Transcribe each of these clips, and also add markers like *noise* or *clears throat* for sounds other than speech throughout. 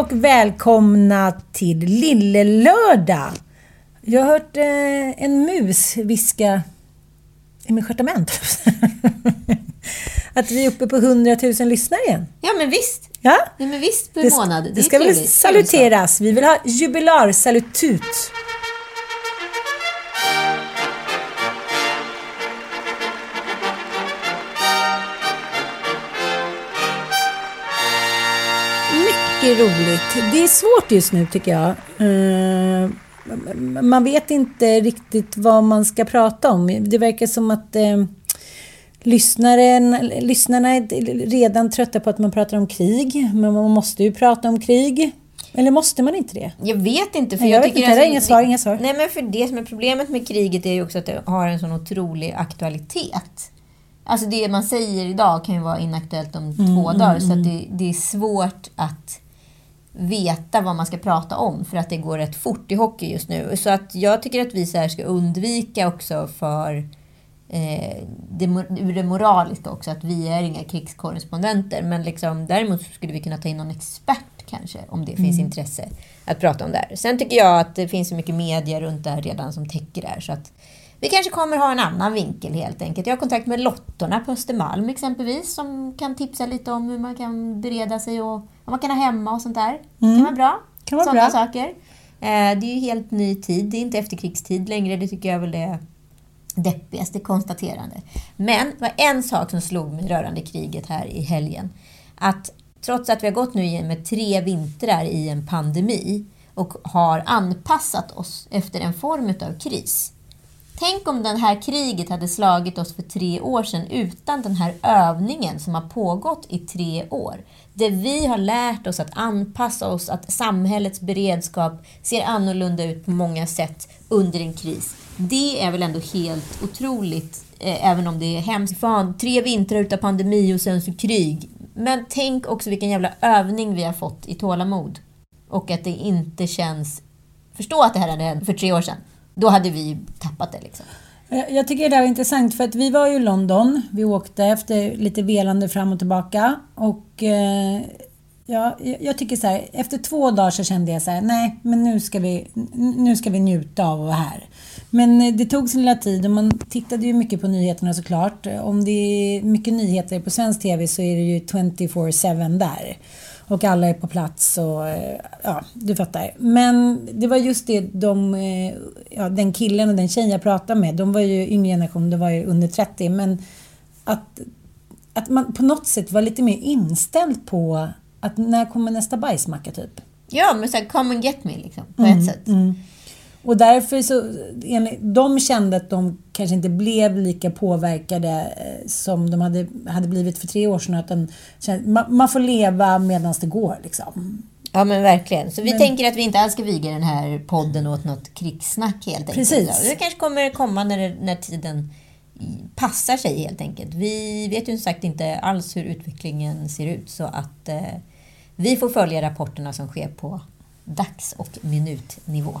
Och välkomna till Lillelördag. Jag har hört eh, en mus viska i min stjärtament. *laughs* att vi är uppe på 100 000 lyssnare igen. Ja, men visst. Ja? Ja, men visst per månad. Det, det ska väl saluteras. Vi vill ha jubilarsalutut. Mycket roligt. Det är svårt just nu tycker jag. Eh, Man vet inte riktigt vad man ska prata om. Det verkar som att eh, lyssnaren, lyssnarna är redan trötta på att man pratar om krig. Men man måste ju prata om krig. Eller måste man inte det? Jag vet inte. För Nej, jag, jag tycker inte. Det är alltså- inga svar, inga svar. Nej, men för det som är problemet med kriget är ju också att det har en sån otrolig aktualitet. Alltså det man säger idag kan ju vara inaktuellt om Mm, två dagar. Så att det, det är svårt att veta vad man ska prata om för att det går rätt fort i hockey just nu. Så att jag tycker att vi så ska undvika också för eh, det, det moraliska också, att vi är inga krigskorrespondenter. Men liksom, däremot skulle vi kunna ta in någon expert kanske, om det finns intresse att prata om det här. Sen tycker jag att det finns så mycket media runt det här redan som täcker det här. Så att vi kanske kommer ha en annan vinkel helt enkelt. Jag har kontakt med Lottorna på Östermalm exempelvis, som kan tipsa lite om hur man kan bereda sig och vad man kan ha hemma och sånt där. kan vara bra. Kan vara Sådana bra. saker. Eh, det är ju helt ny tid. Det är inte efterkrigstid längre. Det tycker jag väl är deppigaste konstaterande. Men det var en sak som slog mig rörande kriget här i helgen. Att trots att vi har gått nu med tre vintrar i en pandemi och har anpassat oss efter en form av kris. Tänk om det här kriget hade slagit oss för tre år sedan utan den här övningen som har pågått i tre år. Där vi har lärt oss att anpassa oss, att samhällets beredskap ser annorlunda ut på många sätt under en kris. Det är väl ändå helt otroligt, eh, även om det är hemskt. Fan, tre vintrar utav pandemi och sen så krig. Men tänk också vilken jävla övning vi har fått i tålamod. Och att det inte känns... Förstå att det här hade hänt för tre år sedan. Då hade vi tappat det liksom. Eh, jag tycker det här var intressant för att vi var ju i London. Vi åkte efter lite velande fram och tillbaka. Och eh, ja, jag tycker så här, efter två dagar så kände jag så här, nej men nu ska vi, nu ska vi njuta av att vara här. Men eh, det tog sin lilla tid och man tittade ju mycket på nyheterna såklart. Om det är mycket nyheter på svensk TV så är det ju 24-7 där. Och alla är på plats och eh, ja, du fattar. Men det var just det de, eh, ja, den killen och den tjejen jag pratade med, de var ju yngre generation, de var ju under 30. Men att, att man på något sätt var lite mer inställd på att när kommer nästa bajsmacka typ. Ja, men såhär, come and get me liksom, på ett sätt. Och därför så, enligt, de kände att de kanske inte blev lika påverkade eh, som de hade, hade blivit för tre år sedan. Utan man, man får leva medan det går liksom. Ja, men verkligen. Så vi tänker att vi inte alls ska viga den här podden åt något krigssnack helt enkelt. Precis. Det kanske kommer komma när, det- när tiden passar sig helt enkelt. Vi vet ju som sagt inte alls hur utvecklingen ser ut så att eh, vi får följa rapporterna som sker på dags och minutnivå.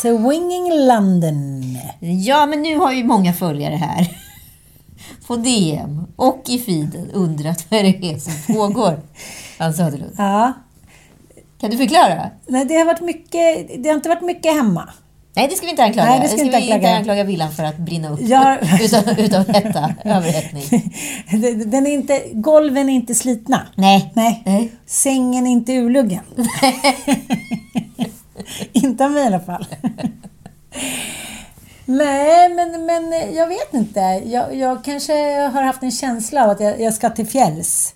Swinging London. Ja, men nu har ju många följare här på DM och i feeden undrat vad det är som pågår. *laughs* Ann Söderlund? Ja. Kan du förklara? Nej, det har, varit mycket, det har inte varit mycket hemma. Nej, det ska vi inte anklaga. Nej, det ska vi inte vi inte anklaga. anklaga villan för att brinna upp har- *laughs* utav, utav hetta, överhettning. *laughs* Den är inte, golven är inte slitna. Nej. Nej. Nej. Sängen är inte urluggen. *laughs* inte av mig i alla fall. *laughs* Nej, men, men jag vet inte. Jag, jag kanske har haft en känsla av att jag, jag ska till fjälls.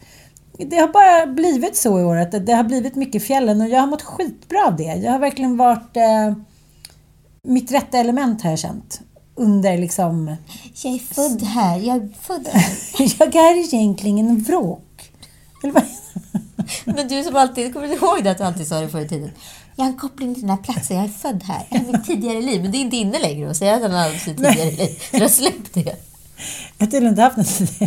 Det har bara blivit så i år att det, har blivit mycket fjällen och jag har mått skitbra av det. Jag har verkligen varit eh, mitt rätta element har jag känt. Under liksom... Jag är född här. Jag är född här. *laughs* jag är egentligen en vråk. Men du som alltid, kommer du ihåg det att du alltid sa det förr i tiden? Jag har en koppling till den här platsen, jag är född här. Jag har mitt tidigare liv. Men det är inte inne längre att säga att han har sitt tidigare liv. Du har släppt det. Jag har tydligen inte haft något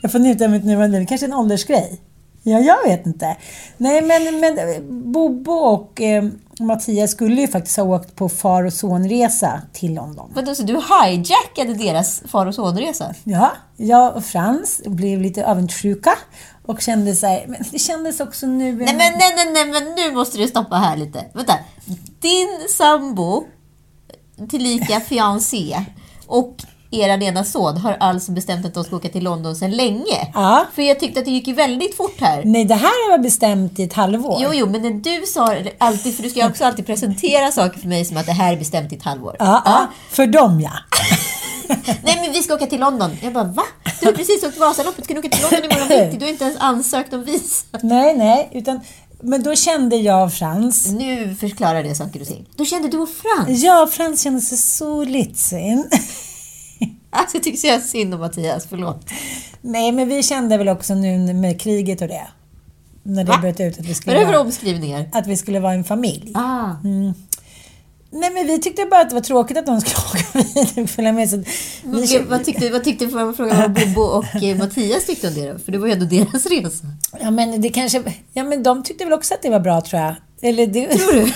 Jag får njuta av mitt nuvarande liv. Kanske en åldersgrej. Ja, jag vet inte. Nej, men, men Bobo och eh, Mattias skulle ju faktiskt ha åkt på far och sonresa till London. Vadå, så du hijackade deras far och sonresa? Ja, jag och Frans blev lite avundsjuka och kände så här, men det kändes också nu... Nej men, nej, nej, nej, men nu måste du stoppa här lite. Vänta. Din sambo, tillika fiancé och er ena son har alltså bestämt att de ska åka till London sedan länge. Ja. För jag tyckte att det gick ju väldigt fort här. Nej, det här var bestämt i ett halvår. Jo, jo, men när du sa alltid, för du ska ju också alltid presentera saker för mig som att det här är bestämt i ett halvår. Ja, ja, för dem ja. *laughs* Nej, men vi ska åka till London. Jag bara, va? Du har precis åkt Vasaloppet, ska du åka till London imorgon bitti? *laughs* Du har inte ens ansökt om visa. Nej, nej, utan... Men då kände jag och Frans... Nu förklarar det saker och ting. Då kände du och Frans. Jag och Frans kände sig så litsin. *laughs* Alltså, jag tycker så jävla synd om Mattias, förlåt. Nej, men vi kände väl också nu med kriget och det. När det bröt ut att vi Vad är skulle, det för vara, omskrivningar? att vi skulle vara en familj. Ah. Nej, men vi tyckte bara att det var tråkigt att de skulle *laughs* åka vidare och följa med. Så vi, Vad, vad tyckte, vad tyckte jag fråga vad Bobo och eh, Mattias tyckte om det då? För det var ju ändå *laughs* deras resa. ja, men det kanske, ja, men de tyckte väl också att det var bra tror jag. Eller det, Tror du?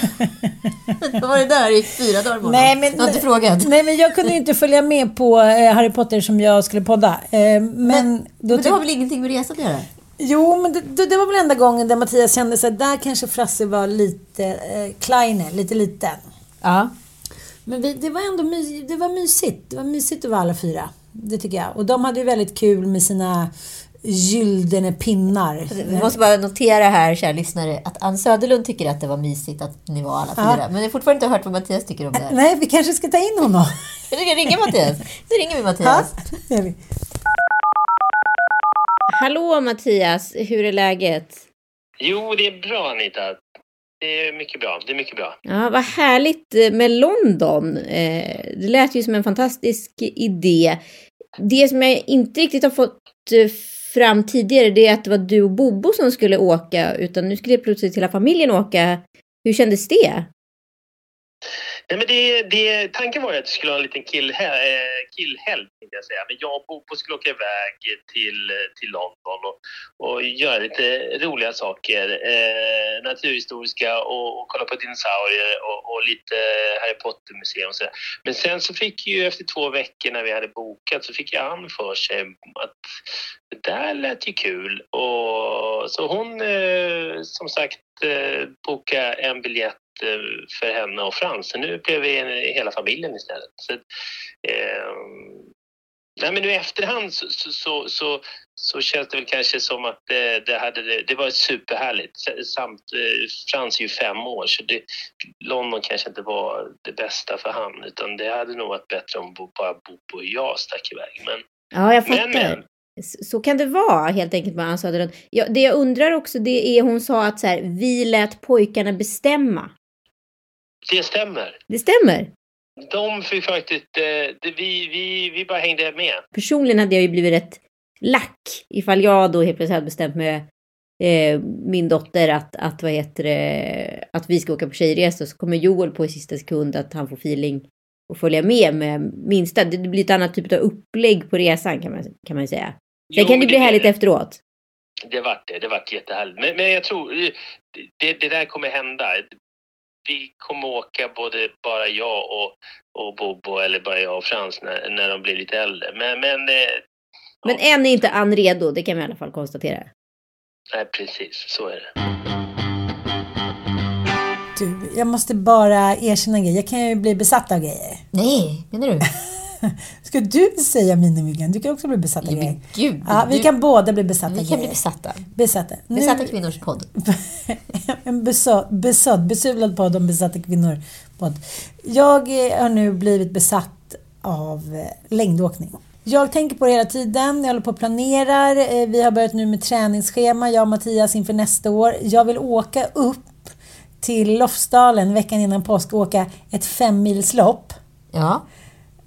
Då *laughs* var det där i fyra dagar med Nej, men, Du har inte frågat? Nej, men jag kunde inte följa med på eh, Harry Potter som jag skulle podda. Eh, men, Men, men det har väl ingenting med resan att göra? Jo, men det, det, det var väl enda gången där Mattias kände sig där kanske Frasse var lite eh, kleiner, lite liten. Ja. Men vi, det var ändå my, det var mysigt. Det var mysigt att vara alla fyra. Det tycker jag. Och de hade ju väldigt kul med sina gyllene pinnar. Vi måste bara notera här, kära lyssnare, att Ann Söderlund tycker att det var mysigt att ni var alla fyra. Men jag har fortfarande inte hört vad Mattias tycker om det här. Nej, vi kanske ska ta in honom. *laughs* Jag ska ringa Mattias. Nu ringer vi Ja, Mattias. gör vi. Hallå Mattias, hur är läget? Jo, det är bra Anita. Det är mycket bra. Det är mycket bra. Ja, vad härligt med London. Eh, det lät ju som en fantastisk idé. Det som jag inte riktigt har fått eh, fram tidigare, det är att det var du och Bobo som skulle åka, utan nu skulle plötsligt hela familjen åka. Hur kändes det? Nej, men det, det, tanken var ju att vi skulle ha en liten eh, killhelg, tänkte jag säga. Men jag och Bobo skulle åka iväg till, till London och, och göra lite roliga saker. Eh, naturhistoriska och, och kolla på dinosaurier och, och lite Harry Potter-museum och sådär. Men sen så fick ju efter två veckor när vi hade bokat så fick jag Ann för sig att det där lät ju kul. Och, så hon eh, som sagt eh, bokade en biljett för henne och Frans. Så nu blev vi hela familjen istället. Så, eh, nej, men nu i efterhand så, så, så, så, känns det väl kanske som att det, det, hade, det, var superhärligt. Samt eh, Frans är ju fem år så det, London kanske inte var det bästa för han utan det hade nog varit bättre om bara Bobo och jag stack iväg. Men, Ja, jag fattar. men Så så kan det vara helt enkelt med Ann Söderlund. Ja, det jag undrar också det är, hon sa att så här, vi lät pojkarna bestämma. Det stämmer. Det stämmer. De fick faktiskt, eh, det, vi, vi, vi bara hängde med. Personligen hade jag ju blivit rätt lack ifall jag då helt plötsligt hade bestämt med eh, min dotter att, att, vad heter det, att vi ska åka på tjejresa så kommer Joel på i sista sekund att han får feeling och följa med med minsta. Det det blir ett annat typ av upplägg på resan kan man, kan man säga. Sen Jo, kan det bli det- härligt efteråt. Det vart det. Det vart jättehärligt. Men, men jag tror eh, det, det där kommer hända. Vi kommer åka både bara jag och, och Bobo eller bara jag och Frans när, när de blir lite äldre. Men, men, eh, Men än är inte Ann redo, det kan vi i alla fall konstatera. Nej, precis. Så är det. Du, jag måste bara erkänna en grej. Jag kan ju bli besatt av grejer. Nej, menar du? *laughs* *laughs* Ska du säga minimyggen? Du kan också bli besatt av grejer. gud, Ja, vi du- kan båda bli besatta Vi kan bli grejer. besatta. Besatta. Nu- Besatta kvinnors podd. *laughs* en besådd, besudlad podd om besatta kvinnor. Podd. Jag eh, har nu blivit besatt av eh, längdåkning. Jag tänker på det hela tiden, jag håller på och planerar. Eh, Vi har börjat nu med träningsschema, jag och Mattias inför nästa år. Jag vill åka upp till Lofsdalen veckan innan påsk och åka ett femmilslopp. Ja.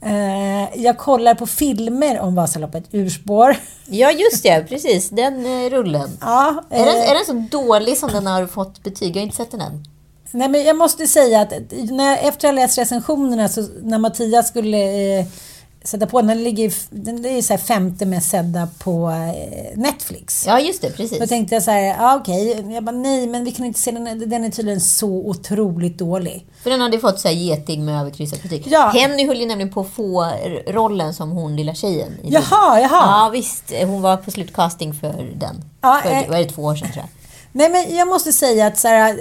Eh, Jag kollar på filmer om Vasaloppet, urspår. ja, just det. Precis. Den eh, rullen. Ja, Är den, eh, är den så dålig som den har fått betyg? Jag har inte sett den än. Nej, men jag måste säga att när jag, efter ha läst recensionerna, så när Mattias skulle sätta på den, den ligger den är så femte mest sedda på eh, Netflix. Ja, just det. Precis. Då tänkte jag så här, ja okej. Jag bara, nej men vi kan inte se den, den är tydligen så otroligt dålig. För den hade fått så här geting med överkryssat betyg. Ja. Henny höll ju nämligen på att få rollen som hon lilla tjejen. i Jaha, jaha. Ja, visst. Hon var på slutcasting för den. Ja, för, eh. vad är det, två år sedan tror jag. Nej men jag måste säga att så här,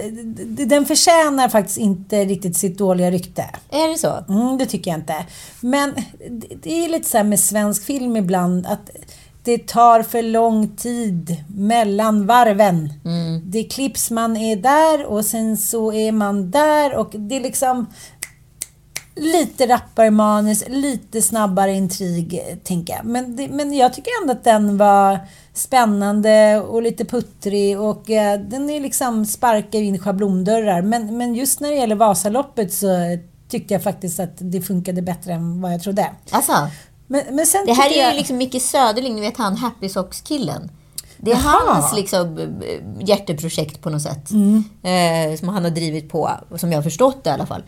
den förtjänar faktiskt inte riktigt sitt dåliga rykte. Är det så? Mm, det tycker jag inte. Men det- är lite så här med svensk film ibland att det tar för lång tid mellan varven. Det klipps, man är där och sen så är man där och det är liksom lite rappare manus, lite snabbare intrig, tänker jag. Men, det, men jag tycker ändå att den var spännande och lite puttrig och eh, den är liksom sparkar in schablondörrar. Men, men just när det gäller Vasaloppet så tyckte jag faktiskt att det funkade bättre än vad jag trodde. Alltså, Men, men sen det här är jag... ju liksom Micke Söderling, ni vet han Happy Socks-killen. Det är Jaha. hans liksom, eh, hjärteprojekt på något sätt. Mm. Eh, som han har drivit på, som jag har förstått det i alla fall.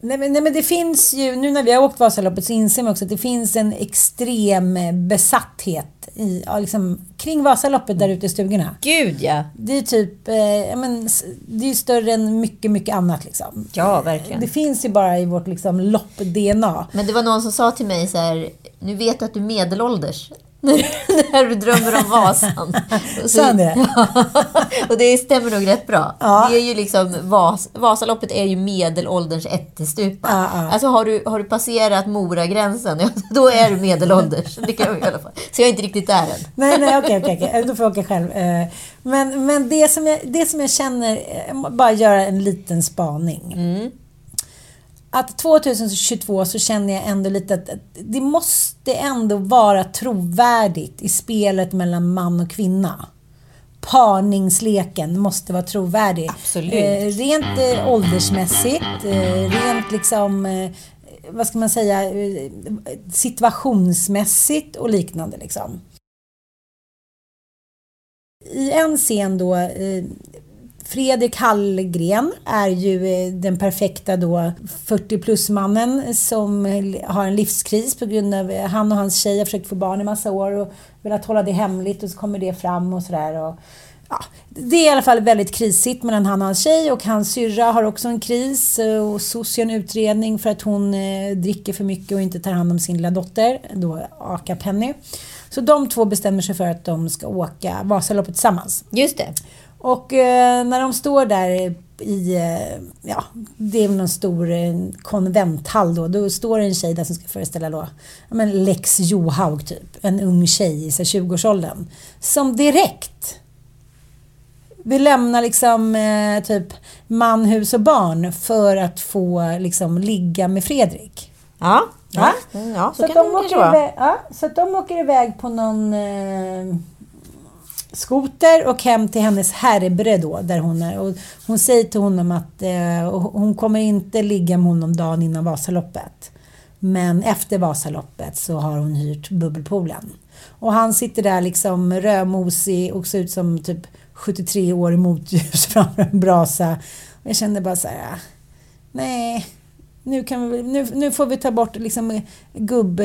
Nej men, nej men det finns ju, nu när vi har åkt Vasaloppet så inser man också att det finns en extrem besatthet i, ja, liksom, kring Vasaloppet där ute i stugorna. Gud ja! Det är typ, eh, men, det är större än mycket, mycket annat liksom. Ja, verkligen. Det finns ju bara i vårt liksom lopp-DNA. Men det var någon som sa till mig så här, nu vet du att du är medelålders. *laughs* När du drömmer om Vasan. *laughs* Sa han det? *laughs* Ja, och det stämmer nog rätt bra. Ja. Det är ju liksom, Vas, Vasaloppet är ju medelålderns ättestupa. Ja, ja. Alltså har du, har du passerat Moragränsen, då är du medelålders. Det kan jag i alla fall. Så jag är inte riktigt där än. Nej, nej, okej, okej, okej. Då får jag åka själv. Eh, Men, men det, som jag, det som jag känner, eh, bara göra en liten spaning. Att 2022 så känner jag ändå lite att det måste ändå vara trovärdigt i spelet mellan man och kvinna. Parningsleken måste vara trovärdig. Absolut. Eh, rent eh, åldersmässigt, eh, rent liksom, eh, vad ska man säga, eh, situationsmässigt och liknande liksom. I en scen då, eh, Fredrik Hallgren är ju eh, den perfekta då 40 plus-mannen som har en livskris på grund av eh, han och hans tjej har försökt få barn i massa år och velat hålla det hemligt och så kommer det fram och sådär. och- Ja, det är i alla fall väldigt krisigt mellan han och hans tjej och hans syrra har också en kris eh, och SOS en utredning för att hon dricker för mycket och inte tar hand om sin lilla dotter, då Aka Penny. Så de två bestämmer sig för att de ska åka Vasaloppet tillsammans. Just det. Och eh, när de står där i, eh, ja, det är någon stor eh, konventhall då. Då står det en tjej där som ska föreställa då, ja, men Lex Johaug typ. En ung tjej i så här 20-årsåldern. Som direkt vill lämna liksom eh, typ man, hus och barn för att få liksom ligga med Fredrik. Ja, Ja. ja. Mm, så, Så, kan de det åker iväg, ja, så att de åker iväg på någon eh, skoter och hem till hennes härbre då, där hon är. Och hon säger till honom att eh, hon kommer inte ligga med honom dagen innan Vasaloppet. Men efter Vasaloppet så har hon hyrt bubbelpoolen. Och han sitter där liksom rödmosig och ser ut som typ 73 år i motljus *laughs* framför en brasa. Och jag kände bara så här, nej, nu, kan vi, nu, nu får vi ta bort liksom eh, gubb,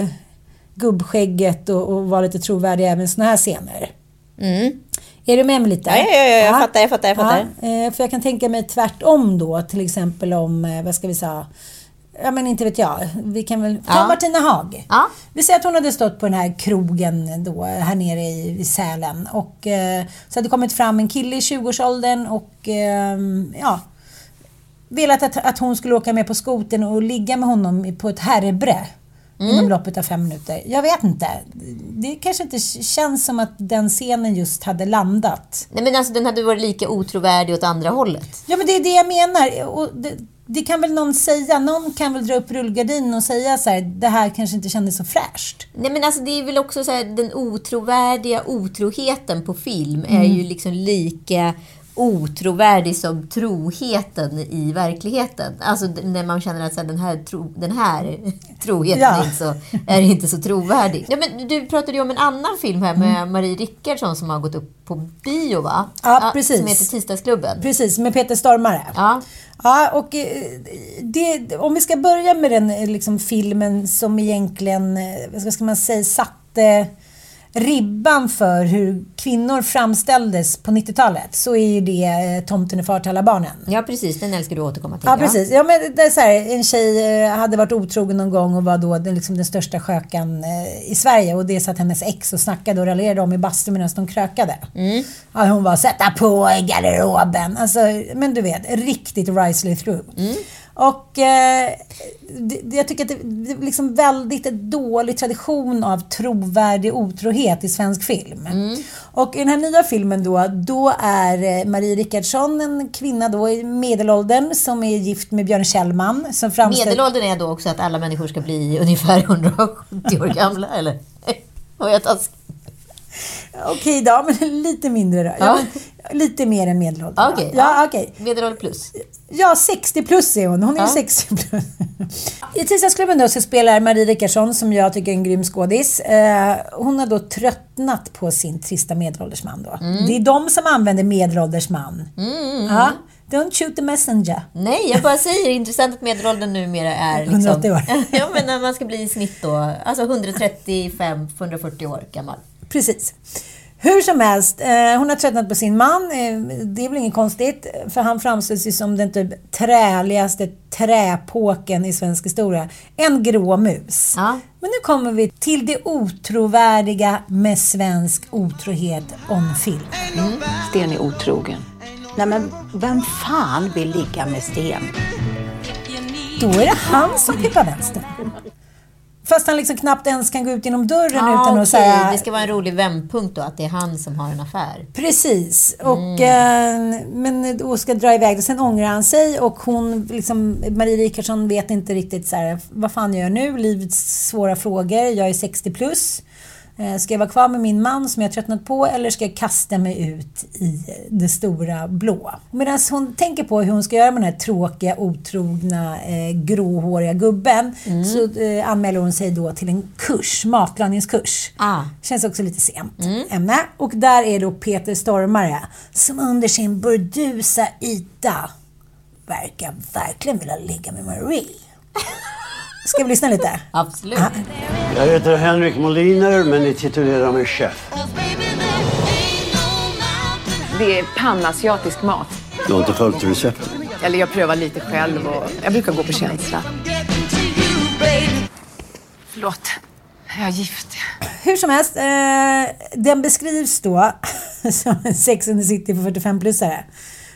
gubbskägget och, och vara lite trovärdiga även i såna här scener. Mm. Är du med mig lite? Ja, ja, ja, ja, jag fattar, jag fattar, jag fattar. Ja, eh, för jag kan tänka mig tvärtom då, till exempel om, eh, vad ska vi säga, ja men inte vet jag, vi kan väl ta Ja. Martina Haag. Ja. Vi säger att hon hade stått på den här krogen då, här nere i, i Sälen och eh, så hade kommit fram en kille i 20-årsåldern och eh, ja, velat att, att hon skulle åka med på skoten och ligga med honom på ett herrebre Mm. inom loppet av fem minuter. Jag vet inte. Det kanske inte känns som att den scenen just hade landat. Nej, men alltså, den hade varit lika otrovärdig åt andra hållet. Ja, men det är det jag menar. Och det, det kan väl någon säga. Någon kan väl dra upp rullgardinen och säga så här, det här kanske inte kändes så fräscht. Nej men alltså det är väl också så här, den otrovärdiga otroheten på film är Mm. ju liksom lika otrovärdig som troheten i verkligheten. Alltså när man känner att så här, den, här tro, den här *laughs* troheten Ja. är, inte så, är inte så trovärdig. Ja, men du pratade ju om en annan film här med Marie Rickardsson som har gått upp på bio va? Mm. Ja, precis. Som heter Tisdagsklubben. Precis, med Peter Stormare. Ja. Ja, och eh, det, om vi ska börja med den eh, liksom, filmen som egentligen, eh, vad ska man säga, satte ribban för hur kvinnor framställdes på 90-talet så är ju det eh, Tomten är far till alla barnen. ja, precis. Den älskar du att återkomma till. Ja, precis. Ja, men det är så här, en tjej eh, hade varit otrogen någon gång och var då den, liksom, den största skökan eh, i Sverige. Och det satt hennes ex och snackade och raljerade om i bastun medan de krökade. Ja, hon var sätta på i garderoben. Alltså, men du vet, riktigt Risley through. Och eh, det, jag tycker att det, det är liksom väldigt dålig tradition av trovärdig otrohet i svensk film. Och i den här nya filmen då, då är eh, Marie Rickardsson en kvinna då i medelåldern som är gift med Björn Kjellman. Som framställ- Medelåldern är då också att alla människor ska bli *laughs* ungefär 170 år gamla, eller? *laughs* Vad jag taskig? Okej då, men lite mindre då. Ja. Lite mer än medelåldern. då. Okej, ja, okej. Medelålder plus. Ja, 60 plus är hon. Hon är ju Ja. 60 plus. I Tisdagsklubben då så spelar Marie Rickardsson, som jag tycker är en grym skådis. Eh, hon har då tröttnat på sin trista medelålders man då. Mm. Det är de som använder medelålders man. Ja, don't shoot the messenger. Nej, jag bara säger intressant att medelåldern numera är... Liksom, 180 år. *laughs* ja, men när man ska bli i snitt då, alltså 135-140 år gammal. Precis. Hur som helst, eh, hon har tröttnat på sin man. Eh, det är väl inget konstigt, för han framställs ju som den typ träligaste träpåken i svensk historia. En grå mus. Ja. Men nu kommer vi till det otrovärdiga med svensk otrohet om film. Sten är otrogen. Nej men vem fan vill ligga med Sten? Då är det han som klippar vänster. Fast han liksom knappt ens kan gå ut genom dörren Ja, utan okej. att säga... Det ska vara en rolig vändpunkt då, att det är han som har en affär. Precis. Och, eh, men då ska dra iväg och sen ångrar han sig och hon, liksom, Marie Rickardsson vet inte riktigt så här, vad fan gör jag nu? Livets svåra frågor. Jag är 60 plus. Eh, Ska jag vara kvar med min man som jag tröttnat på eller ska jag kasta mig ut i det stora blå? Medan hon tänker på hur hon ska göra med den här tråkiga, otrogna, eh, gråhåriga gubben så eh, anmäler hon sig då till en kurs, matlagningskurs. Ah. Känns också lite sent ämne. Och där är då Peter Stormare som under sin burdusa yta verkar verkligen vilja ligga med Marie. *laughs* Ska vi lyssna lite? Absolut. Jag heter Henrik Moliner, men ni titulerar mig chef. Det är panasiatisk mat. Du har inte följt receptet? Eller jag prövar lite själv och jag brukar gå på känsla. Förlåt, jag är gift. Hur som helst, eh, den beskrivs då *laughs* som en Sex and the City för 45-plussare.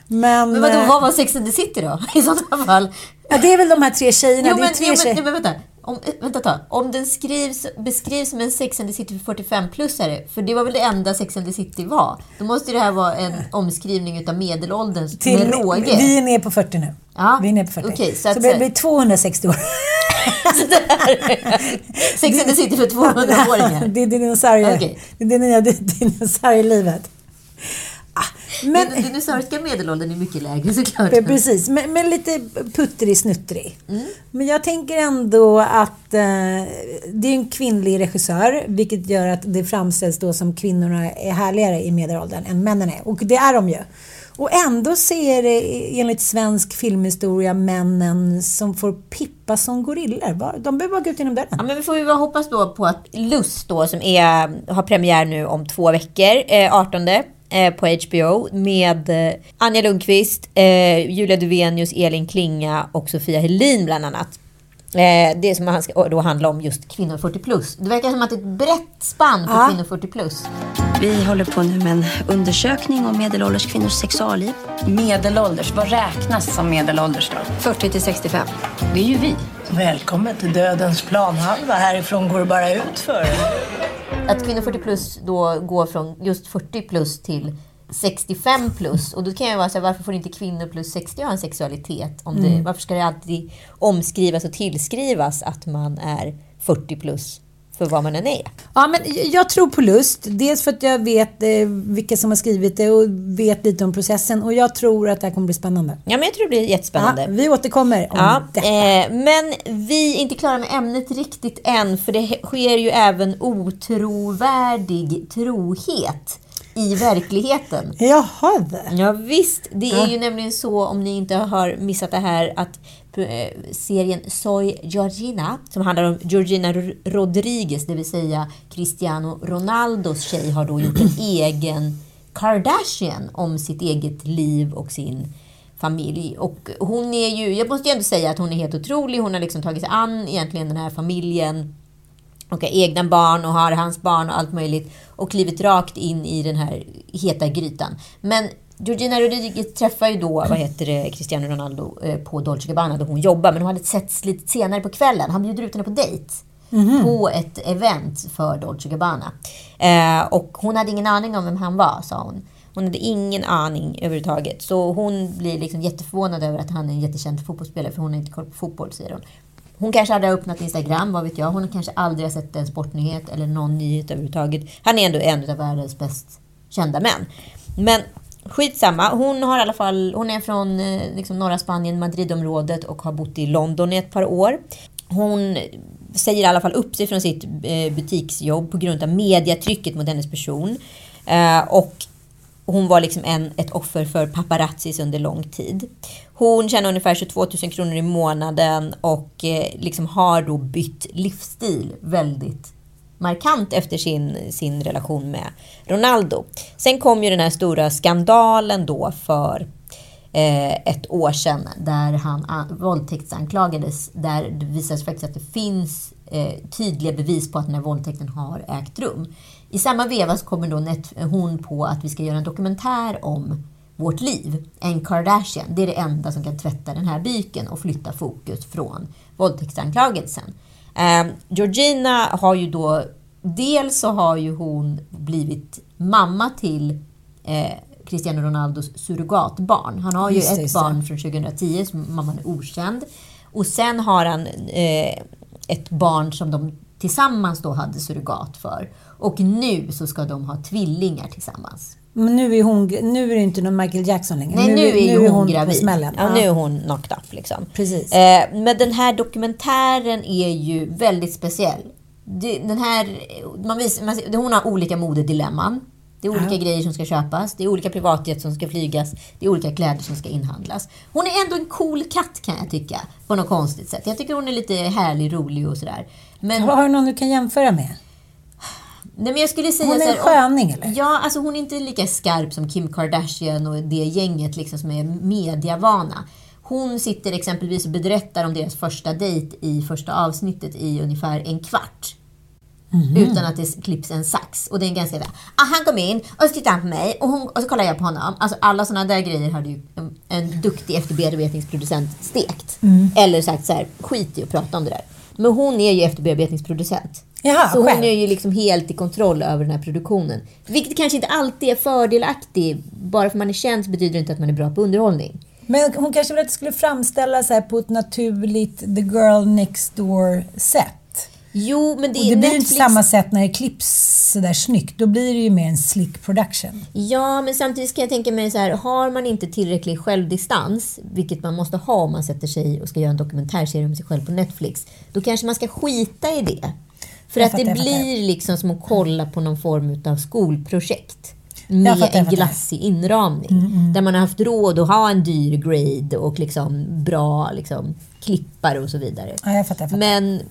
Men, Men vadå, eh, vad var Sex and the City då? *laughs* I sådana fall. Ja, det är väl de här tre tjejerna. Jo, det är men, tre jo, men, nej, men vänta. Om, eh, vänta tag. Om den skrivs, beskrivs som en Sex and the City för 45-plussare, för det var väl det enda Sex and the City var, då måste det här vara en omskrivning utav medelåldern Till, med råge. vi är nere på 40 nu. Ja, Vi är nere på 40. okej, så så att det *laughs* så- blir 260 år. Sex and the City för 200-åringar. *laughs* det är dinosaurier. Okej. Det är det nya dinosaurielivet. Men, Den dinosauriska medelåldern är mycket lägre såklart. Precis, men, men lite puttrig-snuttrig. Mm. Men jag tänker ändå att eh, det är en kvinnlig regissör, vilket gör att det framställs då som kvinnorna är härligare i medelåldern än männen är. Och det är de ju. Och ändå ser det enligt svensk filmhistoria männen som får pippa som gorillor. De behöver bara gå ut genom dörren. Ja, men vi får ju hoppas då på att Lust då, som är, har premiär nu om två veckor, eh, 18 eh, på HBO med eh, Anja Lundqvist, eh, Julia Duvenius, Elin Klinga och Sofia Helin bland annat. Eh, det som han ska då handla om just kvinnor 40 plus. Det verkar som att det är ett brett spann för Ja. kvinnor 40 plus. Vi håller på nu med en undersökning om medelålders kvinnors sexualliv. Medelålders, vad räknas som medelålders då? 40 till 65. Det är ju vi. Välkommen till dödens planhalva. Härifrån går det bara ut för. Att kvinnor 40 plus då går från just 40 plus till 65 plus. Och då kan jag vara så här, varför får inte kvinnor plus 60 ha en sexualitet? Om det, Mm. Varför ska det alltid omskrivas och tillskrivas att man är 40 plus för vad man än är? Ja, men jag tror på lust. Dels för att jag vet eh, vilka som har skrivit det och vet lite om processen. Och jag tror att det här kommer bli spännande. Ja, men jag tror det blir jättespännande. Ja, vi återkommer om Ja, detta. eh, men vi är inte klara med ämnet riktigt än, för det sker ju även otrovärdig trohet i verkligheten. Jaha. Ja, visst, det är Ja. ju nämligen så, om ni inte har missat det här, att serien Soy Georgina, som handlar om Georgina Rodriguez, det vill säga Cristiano Ronaldos tjej, har då gjort en *clears throat* egen Kardashian om sitt eget liv och sin familj. Och hon är ju, jag måste ju ändå säga att hon är helt otrolig. Hon har liksom tagit sig an egentligen den här familjen och har egna barn och har hans barn och allt möjligt och klivit rakt in i den här heta grytan. Men Georgina Rodriguez träffar ju då, vad heter det, Cristiano Ronaldo eh, på Dolce Gabbana där hon jobbar, men hon hade setts lite senare på kvällen. Han bjuder ut henne på dejt på ett event för Dolce Gabbana. Eh, och hon hade ingen aning om vem han var, sa hon. Hon hade ingen aning överhuvudtaget. Så hon blir liksom jätteförvånad över att han är en jättekänd fotbollsspelare, för hon har inte koll på fotboll, säger hon. Hon kanske hade öppnat Instagram, vad vet jag. Hon kanske aldrig har sett en sportnyhet eller någon nyhet överhuvudtaget. Han är ändå en av världens bäst kända män. Men skitsamma, hon har i alla fall, hon är från eh, liksom, norra Spanien, Madridområdet och har bott i London i ett par år. Hon säger i alla fall upp sig från sitt eh, butiksjobb på grund av mediatrycket mot hennes person. Eh, och hon var liksom en, ett offer för paparazzis under lång tid. Hon tjänar ungefär 22 000 kronor i månaden och liksom har då bytt livsstil väldigt markant efter sin, sin relation med Ronaldo. Sen kom ju den här stora skandalen då för eh, ett år sedan där han våldtäktsanklagades. Där det visade sig faktiskt att det finns eh, tydliga bevis på att den här våldtäkten har ägt rum. I samma veva så kommer då hon på att vi ska göra en dokumentär om vårt liv. En Kardashian. Det är det enda som kan tvätta den här byken och flytta fokus från våldtäktsanklagelsen. Eh, Georgina har ju då... Dels så har ju hon blivit mamma till eh, Cristiano Ronaldos surrogatbarn. Han har ju Just ett just barn från 2010 som mamman är okänd. Och sen har han eh, ett barn som de tillsammans då hade surrogat för. Och nu så ska de ha tvillingar tillsammans. Men nu är, hon, nu är det inte någon Michael Jackson längre. Nej, nu, är ju hon, på gravid. smällen. Ja, nu är hon knocked up liksom. Precis. Eh, men den här dokumentären är ju väldigt speciell. Den här, man vis, man, hon har olika modedilemman. Det är olika grejer som ska köpas, det är olika privatjet som ska flygas, det är olika kläder som ska inhandlas. Hon är ändå en cool katt kan jag tycka, på något konstigt sätt. Jag tycker hon är lite härlig, rolig och sådär. Men, Har du någon du kan jämföra med? Nej, men jag skulle säga Hon är en sköning eller? Ja, alltså hon är inte lika skarp som Kim Kardashian och det gänget liksom som är mediavana. Hon sitter exempelvis och berättar om deras första dejt i första avsnittet i ungefär en kvart. Mhm. Utan att det klipps en sax. Och det är en ganska... Ah, han kom in och så tittade han på mig och, hon, och så kollade jag på honom. Alltså alla sådana där grejer hade ju en, en duktig efterbearbetningsproducent stekt. Mm. Eller sagt så här, skit i att prata om det där. Men hon är ju efterbearbetningsproducent. Jaha, så hon själv. är ju liksom helt i kontroll över den här produktionen. Vilket kanske inte alltid är fördelaktigt. Bara för man är känd betyder det inte att man är bra på underhållning. Men hon kanske ville att det skulle framställas här på ett naturligt the girl next door sätt. Jo, men det Och det blir Netflix... inte samma sätt när det klipps sådär snyggt. Då blir det ju mer en slick production. Ja, men samtidigt kan jag tänka mig så här, har man inte tillräcklig självdistans, vilket man måste ha om man sätter sig och ska göra en dokumentärserie om sig själv på Netflix, då kanske man ska skita i det. För Jag att fattar, det blir liksom som att kolla på någon form av skolprojekt. Med fattar, en glassig inramning. Där man har haft råd att ha en dyr grade och liksom bra liksom, klippare och så vidare. Ja, jag fattar, jag. Men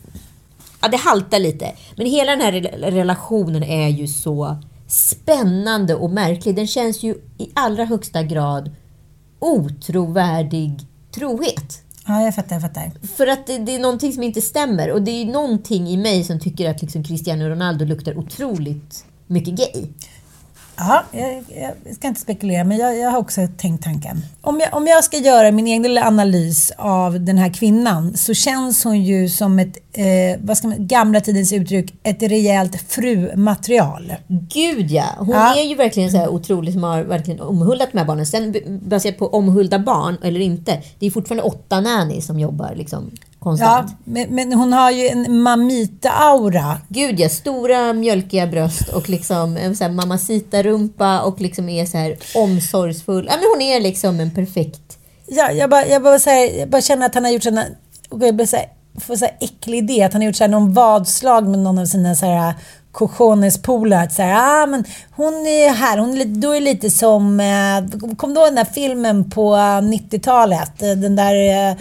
ja, det haltar lite. Men hela den här re- relationen är ju så spännande och märklig. Den känns ju i allra högsta grad otrovärdig trohet. Ja, jag fattar, jag fattar. För att det, det är någonting som inte stämmer. Och det är någonting i mig som tycker att liksom Cristiano Ronaldo luktar otroligt mycket gay. Ja, jag, jag ska inte spekulera, men jag, jag har också tänkt tanken. Om jag, om jag ska göra min egen lilla analys av den här kvinnan så känns hon ju som ett, eh, vad ska man, gamla tidens uttryck, ett rejält frumaterial. Gud ja! Hon Ja. är ju verkligen så här otrolig som har verkligen omhuldat de här barnen. Sen baserat på omhulda barn eller inte, det är fortfarande åtta nannies som jobbar liksom Ja, konstant. men, men hon har ju en mamita-aura. Gud ja, stora mjölkiga bröst och liksom en så här mamacita-rumpa och liksom är så här omsorgsfull. Ja, men hon är liksom en perfekt... Ja, jag, bara, jag, bara, här, jag bara känner att han har gjort såna, och jag blir så här, får så här äcklig idé att han har gjort så här någon vadslag med någon av sina så här cojones-polare. Att så här, ah, men hon är här, hon är lite, då är lite som, eh, kom då den där filmen på eh, 90-talet? Eh, Den där eh,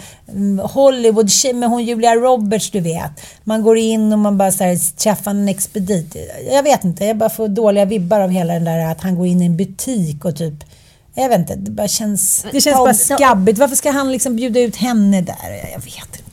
hollywood med hon Julia Roberts, du vet. Man går in och man bara så här, träffar en expedit. Jag vet inte, jag bara får dåliga vibbar av hela den där att han går in i en butik och typ jag vet inte, det bara känns, det känns bara skabbigt. Varför ska han liksom bjuda ut henne där? Jag vet inte.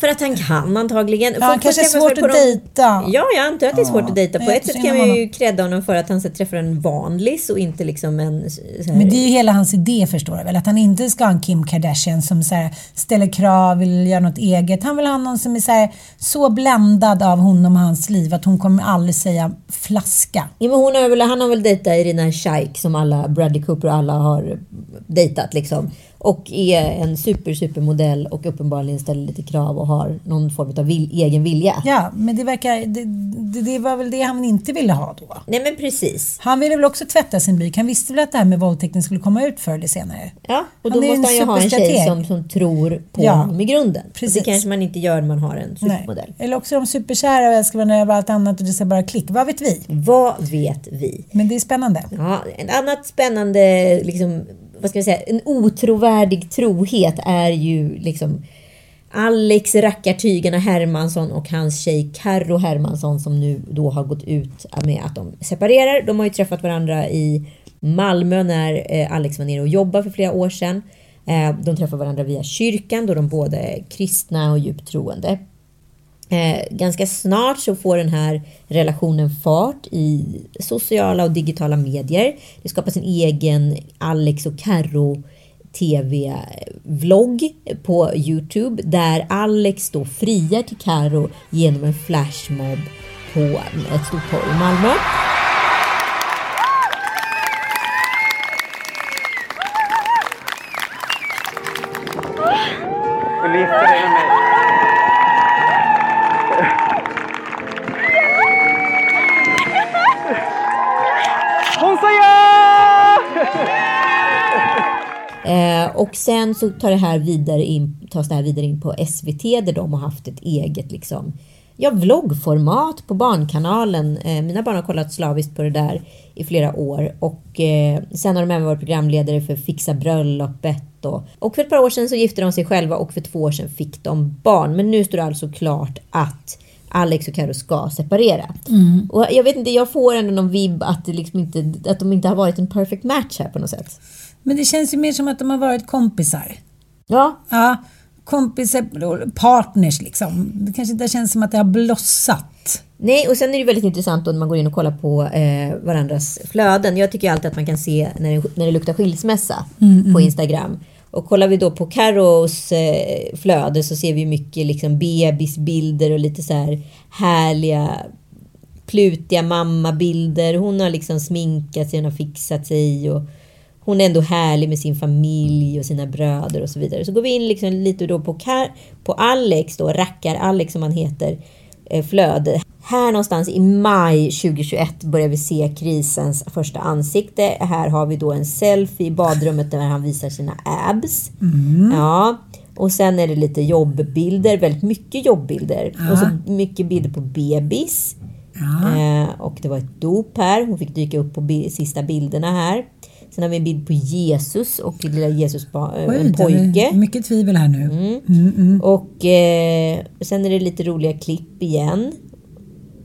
För att han kan antagligen. Ja, han kanske är svårt att de- dejta. Ja, jag antar att det är svårt Ja, att dejta. På ett sätt kan vi ju credda honom för att han så träffar en vanlis och inte liksom en... Här, Men det är ju hela hans idé förstår du väl? Att han inte ska ha en Kim Kardashian som så här, ställer krav, vill göra något eget. Han vill ha någon som är så, här, så bländad av honom och hans liv att hon kommer aldrig säga flaska. Ja, men hon har väl, han har väl dejtat Irina Shayk som alla, Bradley Cooper och alla har dejtat liksom. Och är en super, supermodell och uppenbarligen ställer lite krav och har någon form av vil, egen vilja. Ja, men det verkar... Det, det, det var väl det han inte ville ha då. Nej men precis. Han ville väl också tvätta sin byk. Han visste väl att det här med våldtäkten skulle komma ut förr eller senare. Ja, och Han då är måste han ju ha en tjej som, som tror på Ja, honom i grunden. precis. Det kanske man inte gör när man har en Nej. supermodell. Eller också är de superkära och älskar varandra över allt annat och det ska bara klick. Vad vet vi? Vad vet vi? Men det är spännande. Ja, en annat spännande, liksom, vad ska jag säga, en otrovärdig trohet är ju liksom Alex rackartygarna Hermansson och hans tjej Carro Hermansson som nu då har gått ut med att de separerar. De har ju träffat varandra i Malmö när eh, Alex var nere och jobbade för flera år sedan. Eh, de träffar varandra via kyrkan då de båda är kristna och djupt troende. Eh, ganska snart så får den här relationen fart i sociala och digitala medier. Det skapas en egen Alex och Carro TV-vlogg eh, på Youtube där Alex då friar till Carro genom en flashmob på ett stort torg i Malmö. Sen så tar det här vidare in, tas det här vidare in på SVT där de har haft ett eget liksom, ja, vloggformat på Barnkanalen. Eh, mina barn har kollat slaviskt på det där i flera år och eh, sen har de även varit programledare för Fixa bröllopet och, och för ett par år sedan så gifte de sig själva och för två år sedan fick de barn. Men nu står det alltså klart att Alex och Karo ska separera. Mm. Och jag vet inte, jag får ändå någon vibb att, det liksom inte, att de inte har varit en perfect match här på något sätt. Men det känns ju mer som att de har varit kompisar. Ja, Ja, kompisar, partners liksom. Det kanske inte känns som att det har blossat. Nej, och sen är det väldigt intressant då när man går in och kollar på eh, varandras flöden. Jag tycker alltid att man kan se när det, när det luktar skilsmässa Mm, på mm. Instagram. Och kollar vi då på Carros eh, flöde så ser vi mycket liksom bebisbilder och lite så här härliga plutiga mammabilder. Hon har liksom sminkat sig, hon har fixat sig och hon är ändå härlig med sin familj och sina bröder och så vidare. Så går vi in liksom lite då på, Car- på Alex då, rackar-Alex som han heter, eh, flöde. Här någonstans i maj 2021 börjar vi se krisens första ansikte. Här har vi då en selfie i badrummet där han visar sina abs. Mm. Ja. Och sen är det lite jobbbilder, väldigt mycket jobbbilder. Ja. Och så mycket bilder på bebis. Eh, och det var ett dop här. Hon fick dyka upp på bi- sista bilderna här. Sen har vi en bild på Jesus och lilla Jesus, eh, en det pojke. Mycket tvivel här nu. Mm. Mm, mm. Och eh, sen är det lite roliga klipp igen.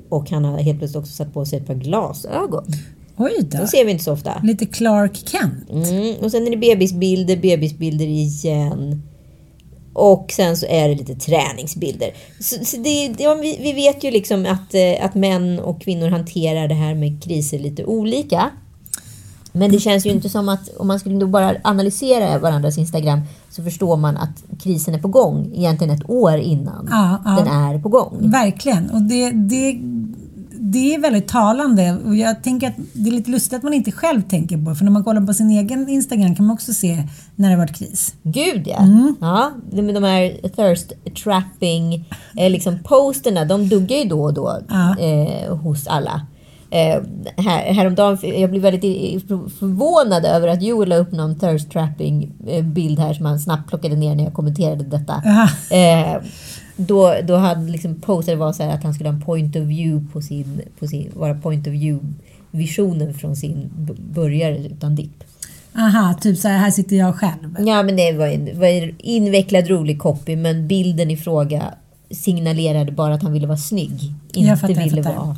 Och han har helt plötsligt också satt på sig ett par glasögon. Oj då. De ser vi inte så ofta. Lite Clark Kent. Mm. Och sen är det bebisbilder, bebisbilder igen. Och sen så är det lite träningsbilder. Så, så det, ja, vi, vi vet ju liksom att, eh, att män och kvinnor hanterar det här med kriser lite olika. Men det känns ju inte som att om man skulle då bara analysera varandras Instagram så förstår man att krisen är på gång egentligen ett år innan Ja, ja. den är på gång. Verkligen. Och det, det, det är väldigt talande. Och jag tänker att det är lite lustigt att man inte själv tänker på det. För när man kollar på sin egen Instagram kan man också se när det varit kris. Gud ja! Mm. ja de, de här thirst trapping eh, liksom posterna, de duggar ju då och då Ja. eh, hos alla. Eh, här, häromdagen, jag blev väldigt förvånad över att Joel la upp någon thirst trapping eh, bild här som han snabbt plockade ner när jag kommenterade detta. Eh, då, då hade liksom poster var så att han skulle ha en point of view på sin, på sin vara point of view visionen från sin börjare utan dipp. Aha, typ så här, här sitter jag själv. Ja, men det var en, var en invecklad rolig copy, men bilden i fråga signalerade bara att han ville vara snygg. Inte Jag fattar, jag ville fattar. vara...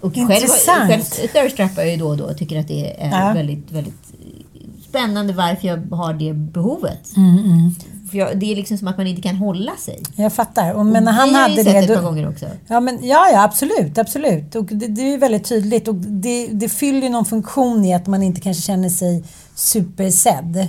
Och själv, Intressant. själv thirstrappar jag ju då och då och tycker att det är Ja. väldigt, väldigt spännande varför jag har det behovet. Mm, mm. För jag, det är liksom som att man inte kan hålla sig. Jag fattar. Och, men när han vi har ju hade sett det... ett par gånger också. Ja, men, ja, ja, absolut. absolut. Och det, det är väldigt tydligt. Och det, det fyller någon funktion i att man inte kanske känner sig supersedd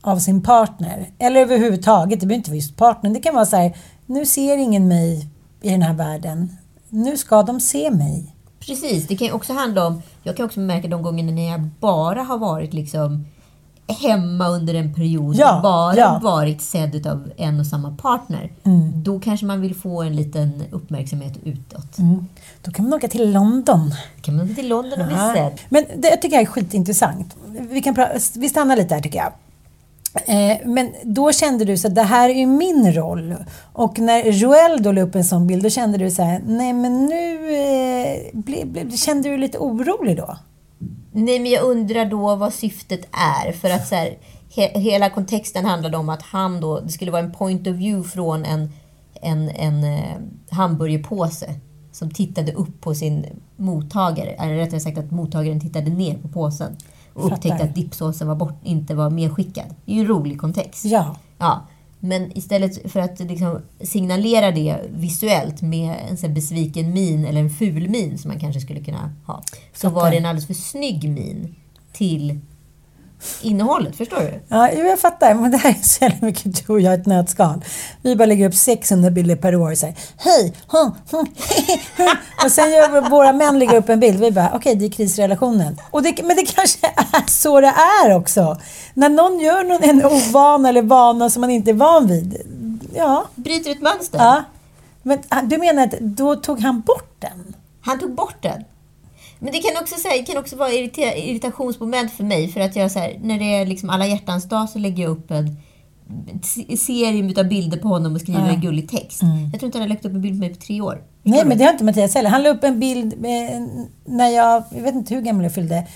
av sin partner. Eller överhuvudtaget. Det behöver inte vara just partnern. Det kan vara så här, nu ser ingen mig i den här världen. Nu ska de se mig. Precis, det kan också handla om... Jag kan också märka de gångerna när jag bara har varit liksom hemma under en period Ja, och bara ja. varit sedd av en och samma partner. Mm. Då kanske man vill få en liten uppmärksamhet utåt. Mm. Då kan man åka till London. Kan man åka till London och bli sedd? Men det jag tycker jag är skitintressant. Vi, kan vi stannar lite här tycker jag. Eh, men då kände du så att det här är ju min roll. Och när Joel då la upp en sån bild, då kände du så här, nej men nu eh, ble, ble, kände du lite orolig då? Nej, men jag undrar då vad syftet är. För att så här, he, hela kontexten handlade om att han då, det skulle vara en point of view från en, en, en eh, hamburgerpåse som tittade upp på sin mottagare. Eller rättare sagt att mottagaren tittade ner på påsen och Fattar. upptäckte att dippsåsen var bort, inte var medskickad. Det är ju en rolig kontext. Ja. Ja, men istället för att liksom signalera det visuellt med en här besviken min eller en ful min som man kanske skulle kunna ha. Så Fattar. var det en alldeles för snygg min till innehållet. Förstår du? Ja, jag fattar. Men det här är så jävla mycket du och jag i ett nötskal. Vi bara lägger upp 600 bilder per år och säger hej, Och sen gör våra män lägger upp en bild. Vi bara, okej, det är krisrelationen. Och det, men det kanske är så det är också. När någon gör någon, en ovana eller vana som man inte är van vid. Ja. Bryter ett mönster. ja. Men ah, du menar att då tog han bort den? Han tog bort den. Men det kan också, så här, det kan också vara irrita- irritationsmoment för mig. För att jag så här, när det är liksom alla hjärtans dag så lägger jag upp en se- serie av bilder på honom och skriver Ja. en gullig text. Mm. Jag tror inte han har lagt upp en bild på mig på tre år. Nej, men det har inte Mattias heller. Han la upp en bild eh, när jag, jag vet inte hur gammal jag fyllde.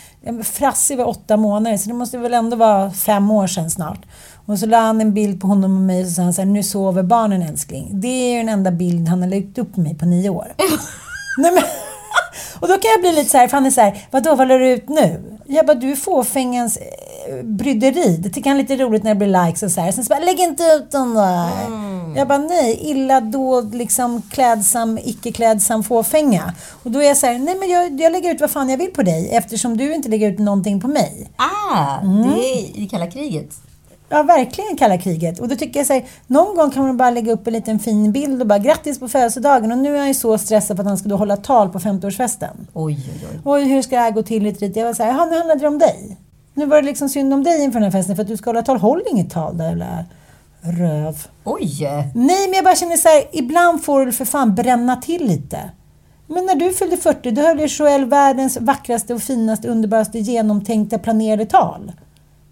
Frasse var åtta månader, så det måste väl ändå vara fem år sedan snart. Och så la han en bild på honom och mig och sa han så här, nu sover barnen älskling. Det är ju den enda bild han har lagt upp på mig på nio år. *laughs* Nej, men, *laughs* och då kan jag bli lite så här, för han är så här, vadå, vad la du ut nu? Jag bara, du är fåfängens eh, bryderi. Det tycker han är lite roligt när det blir likes och så här. Sen så bara, lägg inte ut den där. Jag bara, nej, illa dold, liksom klädsam, icke-klädsam fåfänga. Och då är jag så här, nej men jag, jag lägger ut vad fan jag vill på dig eftersom du inte lägger ut någonting på mig. Ah, Mm. det är i kalla kriget. Ja, verkligen kalla kriget. Och då tycker jag så här, någon gång kan man bara lägga upp en liten fin bild och bara grattis på födelsedagen. Och nu är han ju så stressad för att han ska då hålla tal på 50-årsfesten. Oj, oj, oj. Oj, hur ska det här gå till lite? Jag var så här, nu handlade det om dig. Nu var det liksom synd om dig inför den här festen för att du ska hålla tal. Håll inget tal där jävla röv. Oj! Nej, men jag bara känner så här, ibland får du för fan bränna till lite. Men när du fyllde 40, då höll ju Joel världens vackraste och finaste, underbaraste, genomtänkta, planerade tal.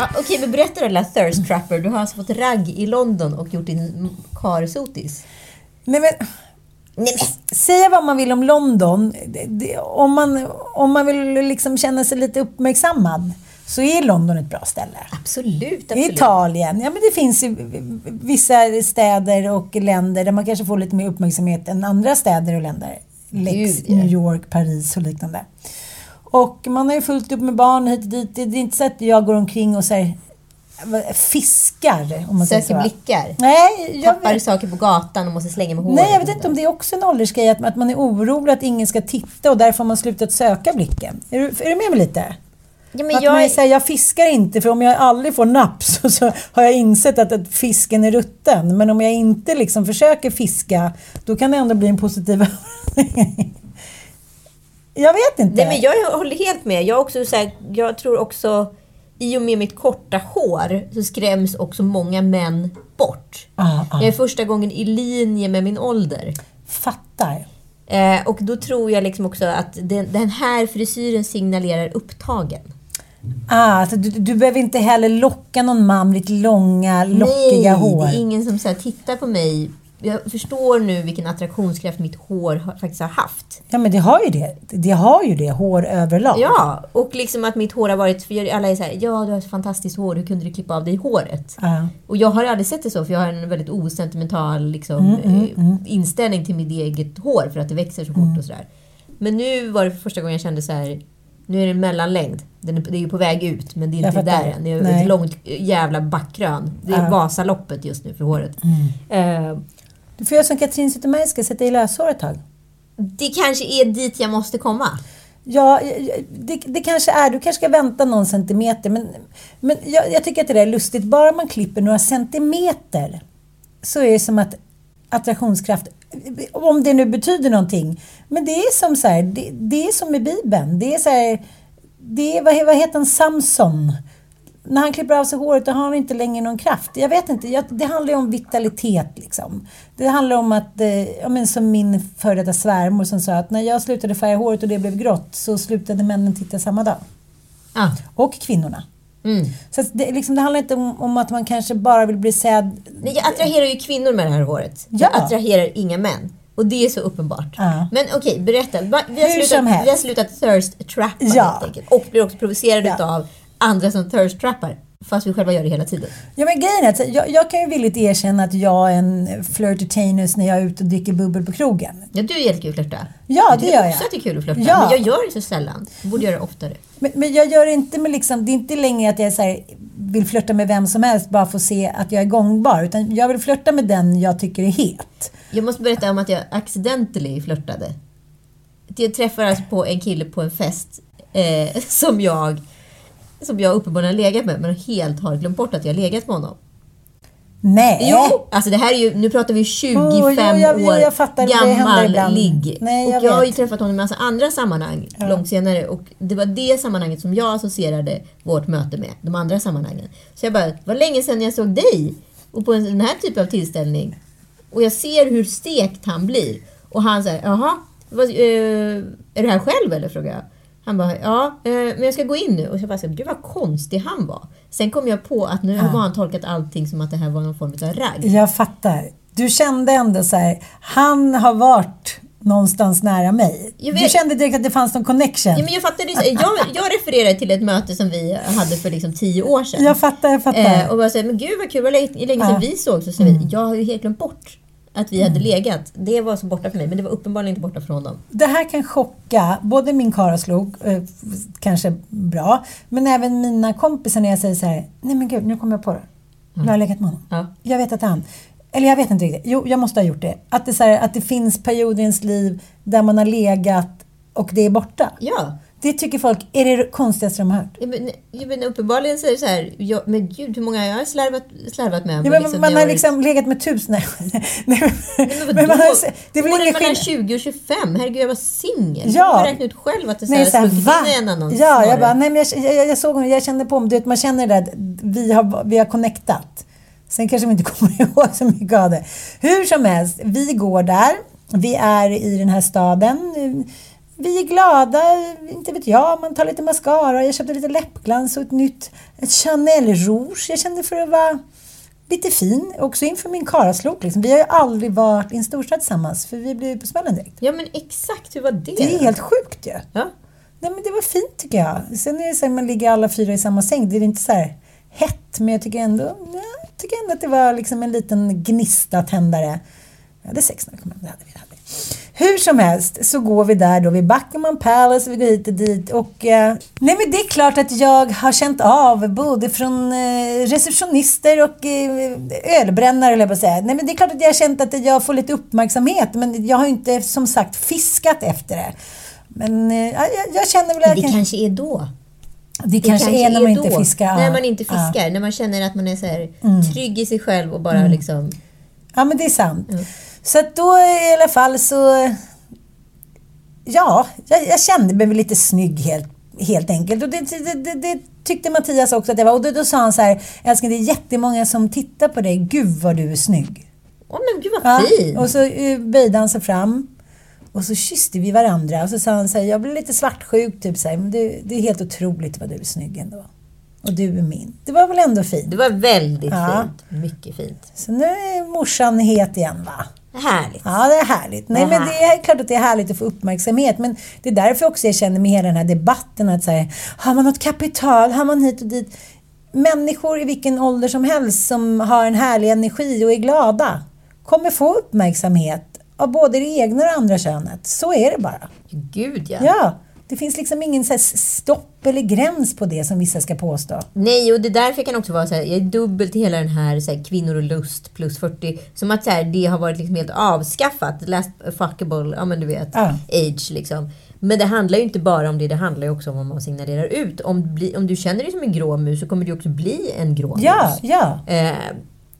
Ah, Okej, men berätta det lilla Thirst Trapper. Du har alltså fått ragg i London och gjort din karsotis. Nej men, Nej, men. säga vad man vill om London. Det, det, om, man, om man vill liksom känna sig lite uppmärksammad så är London ett bra ställe. Absolut, absolut. Italien. Ja, men det finns vissa städer och länder där man kanske får lite mer uppmärksamhet än andra städer och länder. Lex. New York, Paris och liknande. Och man har ju fullt upp med barn hit och dit. Det är inte så att jag går omkring och vad- fiskar. Om man säger Söker så. blickar. Nej, jag Tappar vet, saker på gatan och måste slänga med håret. nej, jag vet inte om det är också en åldersgrej. Att, att man är orolig att ingen ska titta och därför har man slutat söka blicken. Är du, är du med mig lite? Ja, men att jag, man är här, jag fiskar inte för om jag aldrig får napp *laughs* så, så har jag insett att, att fisken är rutten. Men om jag inte liksom försöker fiska då kan det ändå bli en positiv *laughs* Jag vet inte. nej, men jag håller helt med. Jag, också så här, jag tror också, i och med mitt korta hår, så skräms också många män bort. Ah, ah. Jag är första gången i linje med min ålder. Fattar. Eh, och då tror jag liksom också att den, den här frisyren signalerar upptagen. Ah, alltså, du, du behöver inte heller locka någon man med ditt långa, lockiga Nej, hår. det är ingen som så här, tittar på mig. Jag förstår nu vilken attraktionskraft mitt hår faktiskt har haft. Ja, men det har ju det. Det har ju det, hår överlag. Ja, och liksom att mitt hår har varit... För alla är så här, ja du har ett fantastiskt hår, hur kunde du klippa av dig håret? Ja. Och jag har aldrig sett det så, för jag har en väldigt osentimental liksom, Mm, eh, inställning till mitt eget hår, för att det växer så fort Mm. och sådär. Men nu var det första gången jag kände så här. Nu är det en mellanlängd. Den är, det är ju på väg ut, men det är inte fattar. där än. Det är Nej. ett långt jävla backrön. Det är. Mm. Vasaloppet just nu för håret. Eh, Du får göra som Katrin Zytomierska, sätta i löshår ett tag. det kanske är dit jag måste komma. Ja, det, det kanske är. Du kanske ska vänta någon centimeter. Men, men jag, jag tycker att det där är lustigt. Bara man klipper några centimeter så är det som att attraktionskraft, om det nu betyder någonting. Men det är som så här, det, det är som i Bibeln. Det är så här, det är, vad, vad heter han, Samson? När han klipper av sig håret då har han inte längre någon kraft. Jag vet inte, jag, det handlar ju om vitalitet liksom. Det handlar om att, eh, ja, men som min före detta svärmor som sa att när jag slutade färga håret och det blev grått så slutade männen titta samma dag. Ah. Och kvinnorna. Mm. Så det, liksom, det handlar inte om, om att man kanske bara vill bli sedd. Nej, jag attraherar ju kvinnor med det här håret. Ja. Jag attraherar inga män. Och det är så uppenbart. Ja. Men okej, berätta. Va- Vi har, Hur slutat, vi har slutat thirst trappa Ja. helt enkelt. Och blir också provocerade Ja. utav andra som thirst trappar. Fast vi själva gör det hela tiden. Ja, men grejen är att jag, jag kan ju villigt erkänna att jag är en flirtatinus när jag är ute och dricker bubbel på krogen. Ja, du är jättekul att flirta. Ja, det gör jag. också att det är kul att flirta. Ja. Men jag gör det så sällan. Jag borde göra det oftare. Men, men jag gör det inte med liksom, det är inte längre att jag så här, vill flirta med vem som helst bara för att se att jag är gångbar. Utan jag vill flirta med den jag tycker är het. Jag måste berätta om att jag accidentally flörtade. Jag träffade alltså på en kille på en fest eh, *laughs* som jag som jag uppenbarligen har legat med men helt har glömt bort att jag har legat med honom. Nej! Jo! Alltså det här är ju, nu pratar vi 25 Oh, jo, jag- år jag fattar, gammal ligg. Nej, och jag jag har ju vet. träffat honom i massa andra sammanhang långt senare och det var det sammanhanget som jag associerade vårt möte med, de andra sammanhangen. Så jag bara, det var länge sedan jag såg dig och på en den här typen av tillställning och jag ser hur stekt han blir. Och han säger, jaha, eh, är du här själv eller? frågar jag. Han bara, ja, eh, men jag ska gå in nu. Och så bara, gud vad konstig han var. Sen kom jag på att nu Ja. har han tolkat allting som att det här var någon form av ragg. Jag fattar. Du kände ändå så här, han har varit någonstans nära mig. Jag Du kände direkt att det fanns någon connection. Ja, men jag, så- jag, jag refererar till ett möte som vi hade för liksom tio år sedan. Jag fattar, jag fattar. Eh, och bara säger, men gud vad kul, vad länge, länge sedan Ja. vi sågs. Och så vidare. Jag har ju helt glömt bort att vi hade legat. Det var så borta för mig, men det var uppenbarligen inte borta för honom. Det här kan chocka både min karlslok, eh, kanske bra, men även mina kompisar när jag säger så här, nej men gud, nu kommer jag på det. Jag har legat med honom. Ja. Jag vet att han, eller jag vet inte riktigt, jo jag måste ha gjort det. Att det, så här, att det finns perioder i ens liv där man har legat och det är borta. Ja. Det tycker folk är det konstigaste de har hört. Ja, men, ja, men uppenbarligen så är det så här, jag, men gud hur många jag har slarvat, slarvat med. Ja, men liksom, man har jag liksom legat med tusen... *laughs* Nej, Men men vadå? man har, det är väl ingen mellan skillnad. 20 och 25, herregud jag var singel. Ja. Jag räknat ut själv att det Nej, här, så här, en annan Ja, snarare. jag bara, nej men jag, jag, jag såg honom, jag kände på mig, man känner det där, vi har, vi har connectat. Sen kanske vi inte *laughs* kommer ihåg så mycket av det. Hur som helst, vi går där, vi är i den här staden. Vi är glada, inte vet jag, man tar lite mascara, jag köpte lite läppglans och ett nytt ett Chanel Rouge. Jag kände för att vara lite fin, också inför min karlslok. Liksom. Vi har ju aldrig varit i en storstad tillsammans, för vi blev på smällen direkt. Ja men exakt, hur var det? Det är helt sjukt ju. Ja. Nej men det var fint tycker jag. Sen är det så här, man ligger alla fyra i samma säng. Det är inte så här hett, men jag tycker ändå, ja, jag tycker ändå att det var liksom en liten gnista tändare. Vi hade sex när vi kom hem, det hade vi. Det. Hur som helst så går vi där då vid Buckingham Palace, vi går hit och dit och... Eh, nej men det är klart att jag har känt av både från eh, receptionister och eh, ölbrännare, eller jag på att säga. Nej men det är klart att jag har känt att jag får lite uppmärksamhet men jag har ju inte som sagt fiskat efter det. Men eh, jag, jag känner väl att... det jag- kanske är då. det kanske är när man inte då. fiskar. När ja. man inte Ja. Mm. fiskar, när man känner att man är så här, trygg i sig själv och bara liksom... Ja, men det är sant. Så att då i alla fall så... Ja, jag, jag kände mig lite snygg helt, helt enkelt. Och det, det, det, det tyckte Mattias också att jag var. Och då, då sa han så här, älskling det är jättemånga som tittar på dig. Gud vad du är snygg. Åh men gud vad fin! Och så eh, böjde han sig fram. Och så kysste vi varandra. Och så sa han så här, jag blir lite svartsjuk typ så här, men det, det är helt otroligt vad du är snygg ändå. Och du är min. Det var väl ändå fint? Det var väldigt Ja. fint. Mycket fint. Så nu är morsan het igen va? Härligt. Ja, det är härligt. Nej, Det är men det är klart att det är härligt att få uppmärksamhet. Men det är därför också jag känner med hela den här debatten att säga, har man något kapital, har man hit och dit. Människor i vilken ålder som helst som har en härlig energi och är glada kommer få uppmärksamhet av både det egna och det andra könet. Så är det bara. Gud ja. Ja, det finns liksom ingen så stopp eller gräns på det som vissa ska påstå. Nej, och det är därför kan också vara så här, jag är dubbelt till hela den här, så här kvinnor och lust plus 40. Som att så här, det har varit liksom helt avskaffat. Last fuckable, ja men du vet, Ja. age liksom. Men det handlar ju inte bara om det, det handlar ju också om vad man signalerar ut. Om, du om du känner dig som en grå mus så kommer du också bli en grå Ja, mus. ja. Eh,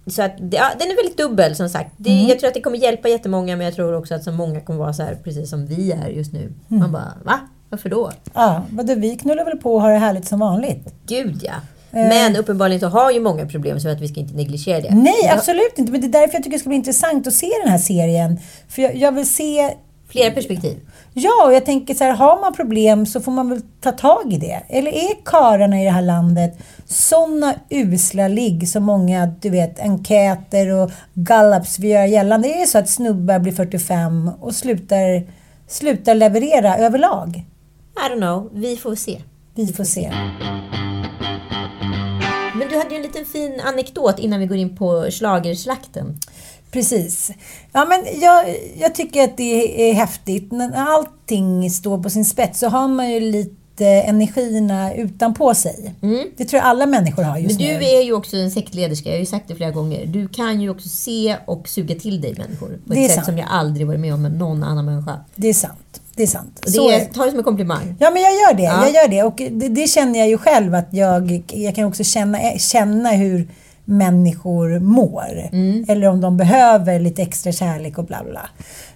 så att, ja, den är väldigt dubbel som sagt. Det, Mm. Jag tror att det kommer hjälpa jättemånga men jag tror också att så många kommer vara så här precis som vi är just nu. Mm. Man bara, va? Varför då? ja vadå, vi knullar väl på och har det härligt som vanligt. Gud ja. Eh. Men uppenbarligen så har ju många problem så att vi ska inte negligera det. Nej, Ja, absolut inte. Men det är därför jag tycker det ska bli intressant att se den här serien. För jag, jag vill se... Flera perspektiv. Ja, och jag tänker så här, har man problem så får man väl ta tag i det. Eller är karlarna i det här landet sådana usla ligg som många, du vet, enkäter och gallups vill göra gällande? Är det så att snubbar blir 45 och slutar, slutar leverera överlag? I don't know. Vi får se. Vi får se. Men du hade ju en liten fin anekdot innan vi går in på schlagerslakten. Precis. Ja, men jag, jag tycker att det är häftigt. När allting står på sin spets så har man ju lite energierna utanpå sig. Det tror jag alla människor har Men just du nu. är ju också en sektlederska, jag har ju sagt det flera gånger. Du kan ju också se och suga till dig människor. På Det ett sätt sant. som jag aldrig varit med om med någon annan människa. Det är sant. Det är sant. Det är är, ta det som en komplimang. Ja, men jag gör det. Ja. Jag gör det. Och det, det känner jag ju själv att jag, jag kan också känna, känna hur människor mår. Mm. Eller om de behöver lite extra kärlek och bla bla.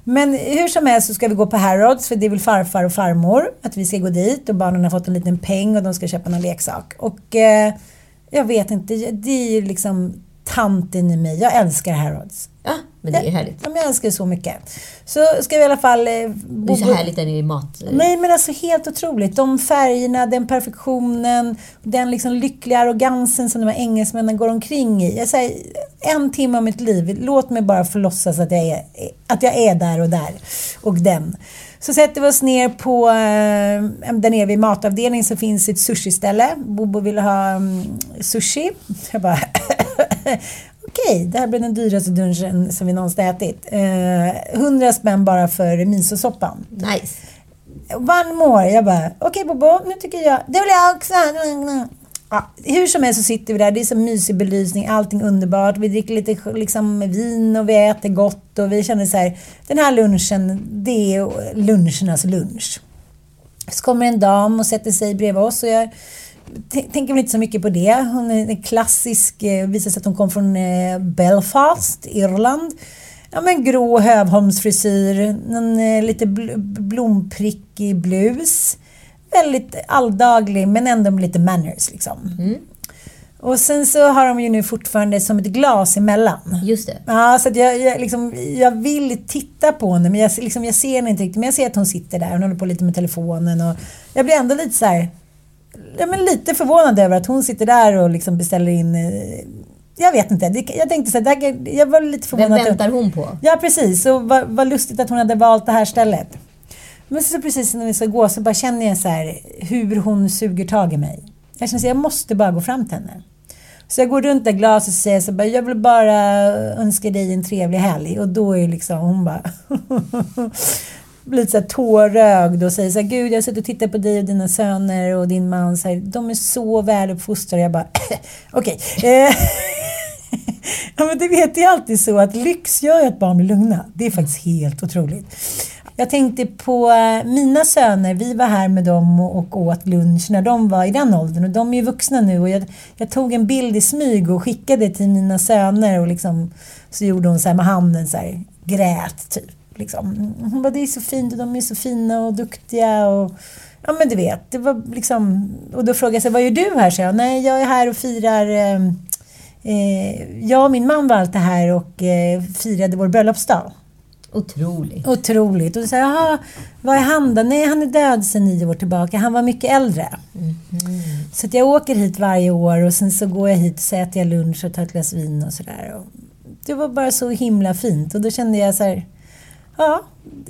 Men hur som helst så ska vi gå på Harrods för det är väl farfar och farmor. Att vi ska gå dit och barnen har fått en liten peng och de ska köpa någon leksak. Och eh, jag vet inte, det är ju liksom tanten i mig. Jag älskar Harrods. Ja, men det är härligt. Ja, men jag älskar det så mycket. Så ska vi i alla fall... Eh, Det är så härligt när det är mat. Nej men alltså helt otroligt. De färgerna, den perfektionen, den liksom lyckliga arrogansen som de här engelsmännen går omkring i. Jag säger, en timme av mitt liv, låt mig bara få låtsas att jag är, att jag är där och där. Och den. Så sätter vi oss ner på, eh, där nere vid matavdelningen så finns ett sushiställe. Bobo ville ha mm, sushi. Jag bara *laughs* okej, det här blir den dyraste lunchen som vi någonsin ätit. Eh, 100 spänn bara för misosoppan. Nice. One more. Jag bara, okej Bobo, nu tycker jag, det vill jag också. Ja, hur som helst så sitter vi där, det är så mysig belysning, allting underbart. Vi dricker lite liksom, vin och vi äter gott och vi känner så här, den här lunchen, det är lunchernas alltså lunch. Så kommer en dam och sätter sig bredvid oss och jag tänker väl inte så mycket på det. Hon är klassisk, eh, visar sig att hon kom från eh, Belfast, Irland. Ja men grå Hövholmsfrisyr, en eh, lite bl blomprickig blus. Väldigt alldaglig men ändå med lite manners liksom. Mm. Och sen så har de ju nu fortfarande som ett glas emellan. Just det. Ja, så att jag, jag, liksom, jag vill titta på henne men jag, liksom, jag ser henne inte riktigt. Men jag ser att hon sitter där, hon håller på lite med telefonen och jag blir ändå lite så här, ja, men lite förvånad över att hon sitter där och liksom beställer in eh, jag vet inte. Jag tänkte så här, jag var lite förvånad. Vem väntar hon på? Ja, precis. Och vad, vad lustigt att hon hade valt det här stället. Men så precis när vi ska gå så bara känner jag så här, hur hon suger tag i mig. Jag känner att jag måste bara gå fram till henne. Så jag går runt där glaset och säger så bara, jag vill bara önska dig en trevlig helg. Och då är liksom hon bara blir *laughs* lite så här tårögd och säger så här, Gud jag har suttit och tittat på dig och dina söner och din man. Så här, de är så väluppfostrade. Jag bara, *laughs* okej. Okay. Eh, *laughs* ja men det vet ju alltid så att lyx gör ju att barn blir lugna. Det är faktiskt helt otroligt. Jag tänkte på eh, mina söner, vi var här med dem och åt lunch när de var i den åldern och de är ju vuxna nu och jag, jag tog en bild i smyg och skickade till mina söner och liksom så gjorde hon så här med handen så här, grät typ. Liksom. Hon bara, det är så fint och de är så fina och duktiga och Ja men du vet, det var liksom... Och då frågade jag sig, vad gör du här? Så jag, nej jag är här och firar... Eh, eh jag och min man var alltid här och eh, firade vår bröllopsdag. Otroligt. Otroligt. Och jag, jaha, vad är han då? Nej, han är död sedan nio år tillbaka. Han var mycket äldre. Mm. Så jag åker hit varje år och sen så går jag hit och så äter jag lunch och tar ett glas vin och sådär. Det var bara så himla fint och då kände jag så här, ja,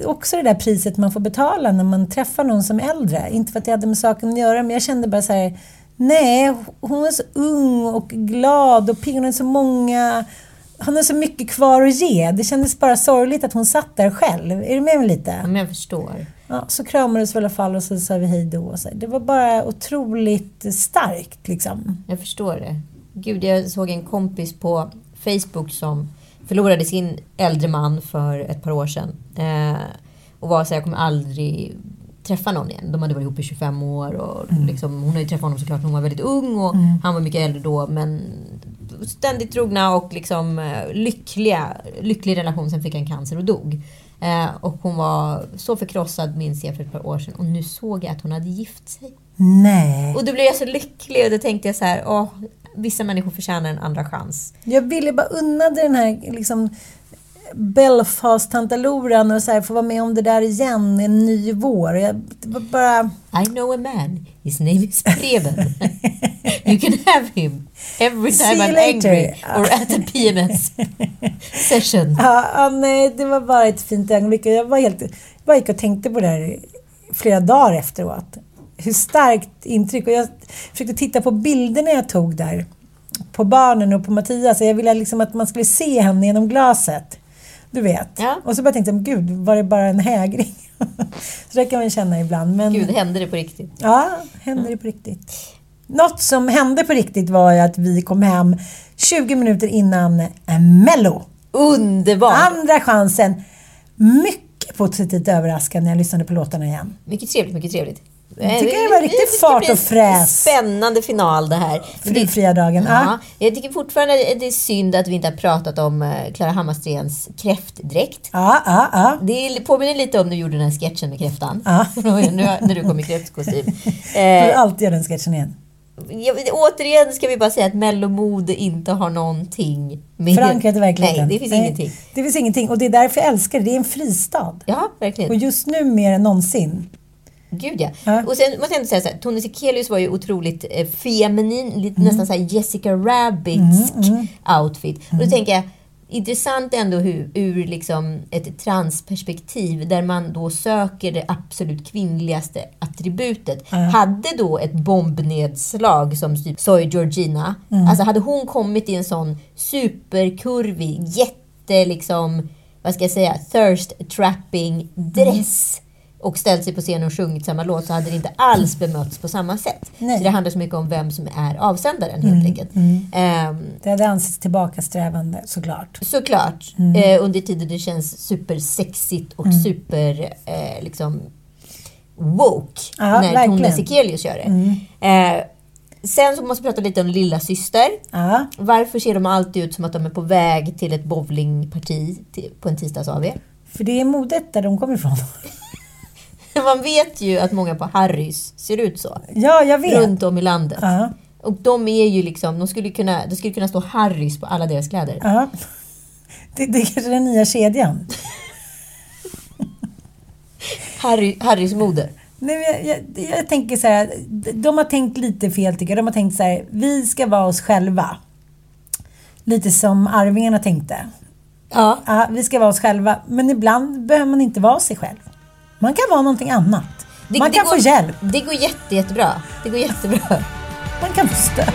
också det där priset man får betala när man träffar någon som är äldre. Inte för att det hade med saken att göra, men jag kände bara så här, nej, hon är så ung och glad och pigg. Hon har så många han har så mycket kvar att ge. Det kändes bara sorgligt att hon satt där själv. Är du med mig lite? Ja, men jag förstår. Ja, så kramades vi i alla fall och så sa vi hej då. Det var bara otroligt starkt liksom. Jag förstår det. Gud, jag såg en kompis på Facebook som förlorade sin äldre man för ett par år sedan. Eh, och var så här, jag kommer aldrig träffa någon igen. De hade varit ihop i 25 år och Mm. liksom, hon hade ju träffat honom såklart när hon var väldigt ung och Mm. han var mycket äldre då men ständigt trogna och liksom eh, lyckliga, lycklig relation. Sen fick han cancer och dog. Eh, och hon var så förkrossad minns jag för ett par år sedan och nu såg jag att hon hade gift sig. Nej. Och då blev jag så lycklig och då tänkte jag så här, åh, vissa människor förtjänar en andra chans. Jag ville bara unna dig den här liksom Belfast-tantaloran och så här, få vara med om det där igen en ny vår. Jag, bara... I know a man. His name is Preben. *laughs* you can have him every time I'm later. angry or at a PMS *laughs* session. Ja, ja, nej, det var bara ett fint ögonblick. Jag var helt, jag bara gick och tänkte på det här flera dagar efteråt. Hur starkt intryck. Och jag försökte titta på bilderna jag tog där. På barnen och på Mattias. Jag ville liksom att man skulle se henne genom glaset. Du vet. Ja. Och så bara tänkte jag, gud, var det bara en hägring? *laughs* så det kan man känna ibland. Men, Gud, hände det på riktigt? Ja, hände det på riktigt. Något som hände på riktigt var att vi kom hem 20 minuter innan eh, Mello. Underbart! Andra chansen. Mycket positivt överraskad när jag lyssnade på låtarna igen. Mycket trevligt, mycket trevligt. Jag tycker det var riktigt fart och fräs. Spännande final det här. Frifria dagen. Ja, Ja. jag tycker fortfarande det är synd att vi inte har pratat om eh, Klara Hammarstrens kräftdräkt. Ja, ja, ja. Det påminner lite om när du gjorde den här sketchen med kräftan. Ja. *laughs* när du kom i *laughs* kräftkostym. Du Eh, alltid göra den sketchen igen. jag, återigen ska vi bara säga att mellomode inte har någonting med... Förankrat i verkligheten. Nej, det finns Nej, ingenting. Det finns ingenting. Och det är därför jag älskar det. Det är en fristad. Ja, verkligen. Och just nu mer än någonsin. Gud ja. Ja. Och sen måste jag ändå säga så här, Tone Sekelius var ju otroligt eh, feminin, lite nästan så här Jessica Rabbitsk outfit. Och då tänker jag, intressant ändå hur, ur liksom ett transperspektiv där man då söker det absolut kvinnligaste attributet. Ja. Hade då ett bombnedslag som typ Soy Georgina, Mm. alltså hade hon kommit i en sån superkurvig, jätte liksom, vad ska jag säga, thirst trapping dress och ställt sig på scenen och sjungit samma låt så hade det inte alls bemötts på samma sätt. Nej. Så det handlar så mycket om vem som är avsändaren helt Mm, enkelt. mm. Ehm, Det hade ansetts tillbakasträvande såklart. Såklart. Mm. Eh, under tider det känns supersexigt och Mm. super eh, liksom woke Ja, när Tone. Sekelius gör det. Eh, sen så måste vi prata lite om lilla syster. Ja. Varför ser de alltid ut som att de är på väg till ett bowlingparti på en tisdags-AV? För det är modet där de kommer ifrån. *laughs* *laughs* Man vet ju att många på Harrys ser ut så. Ja, jag vet. Runt om i landet. Ja. Och de är ju liksom, de skulle kunna, det skulle kunna stå Harrys på alla deras kläder. Ja. Det, det är kanske den nya kedjan. *laughs* Harry, Harrys mode. Nej, jag, jag, jag tänker så här, de har tänkt lite fel tycker jag. De har tänkt så här, vi ska vara oss själva. Lite som Arvingarna tänkte. Ja. vi ska vara oss själva. Men ibland behöver man inte vara sig själv. Man kan vara någonting annat. Det- man det kan går- få hjälp. Det går jätte, jättebra. Det går jättebra. Man kan få stöd.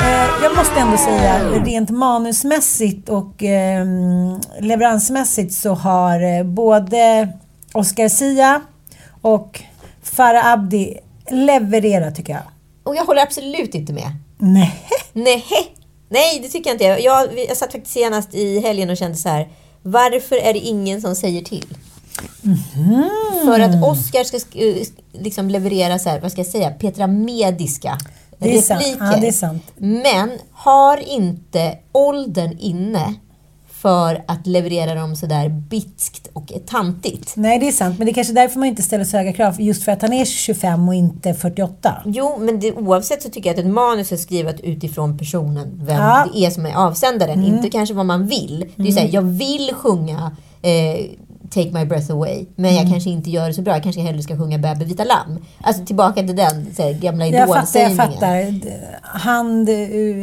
Eh, jag måste ändå säga, rent manusmässigt och eh, leveransmässigt så har eh, både Oscar Sia och Farah Abdi levererat tycker jag. Och jag håller absolut inte med. Nej. Nej, Nej det tycker jag inte. Jag, jag satt faktiskt senast i helgen och kände så här. Varför är det ingen som säger till? För att Oscar ska sk- eh, liksom leverera så här, vad ska jag säga, Petra Mediska Det repliker. Ja, det är sant. Men har inte åldern inne för att leverera dem sådär bitskt och tantigt. Nej, det är sant. Men det är kanske därför man inte ställer så höga krav. Just för att han är 25 och inte 48. Jo, men det, oavsett så tycker jag att ett manus är skrivet utifrån personen, vem Ja. det är som är avsändaren. Mm. Inte kanske vad man vill. Det är Mm. så här, jag vill sjunga eh, Take My Breath Away, men jag Mm. kanske inte gör det så bra. Jag kanske hellre ska sjunga Bäbe vita lamm. Alltså tillbaka till den så här, gamla Jag fattar, jag idolsägningen. fattar. Hand,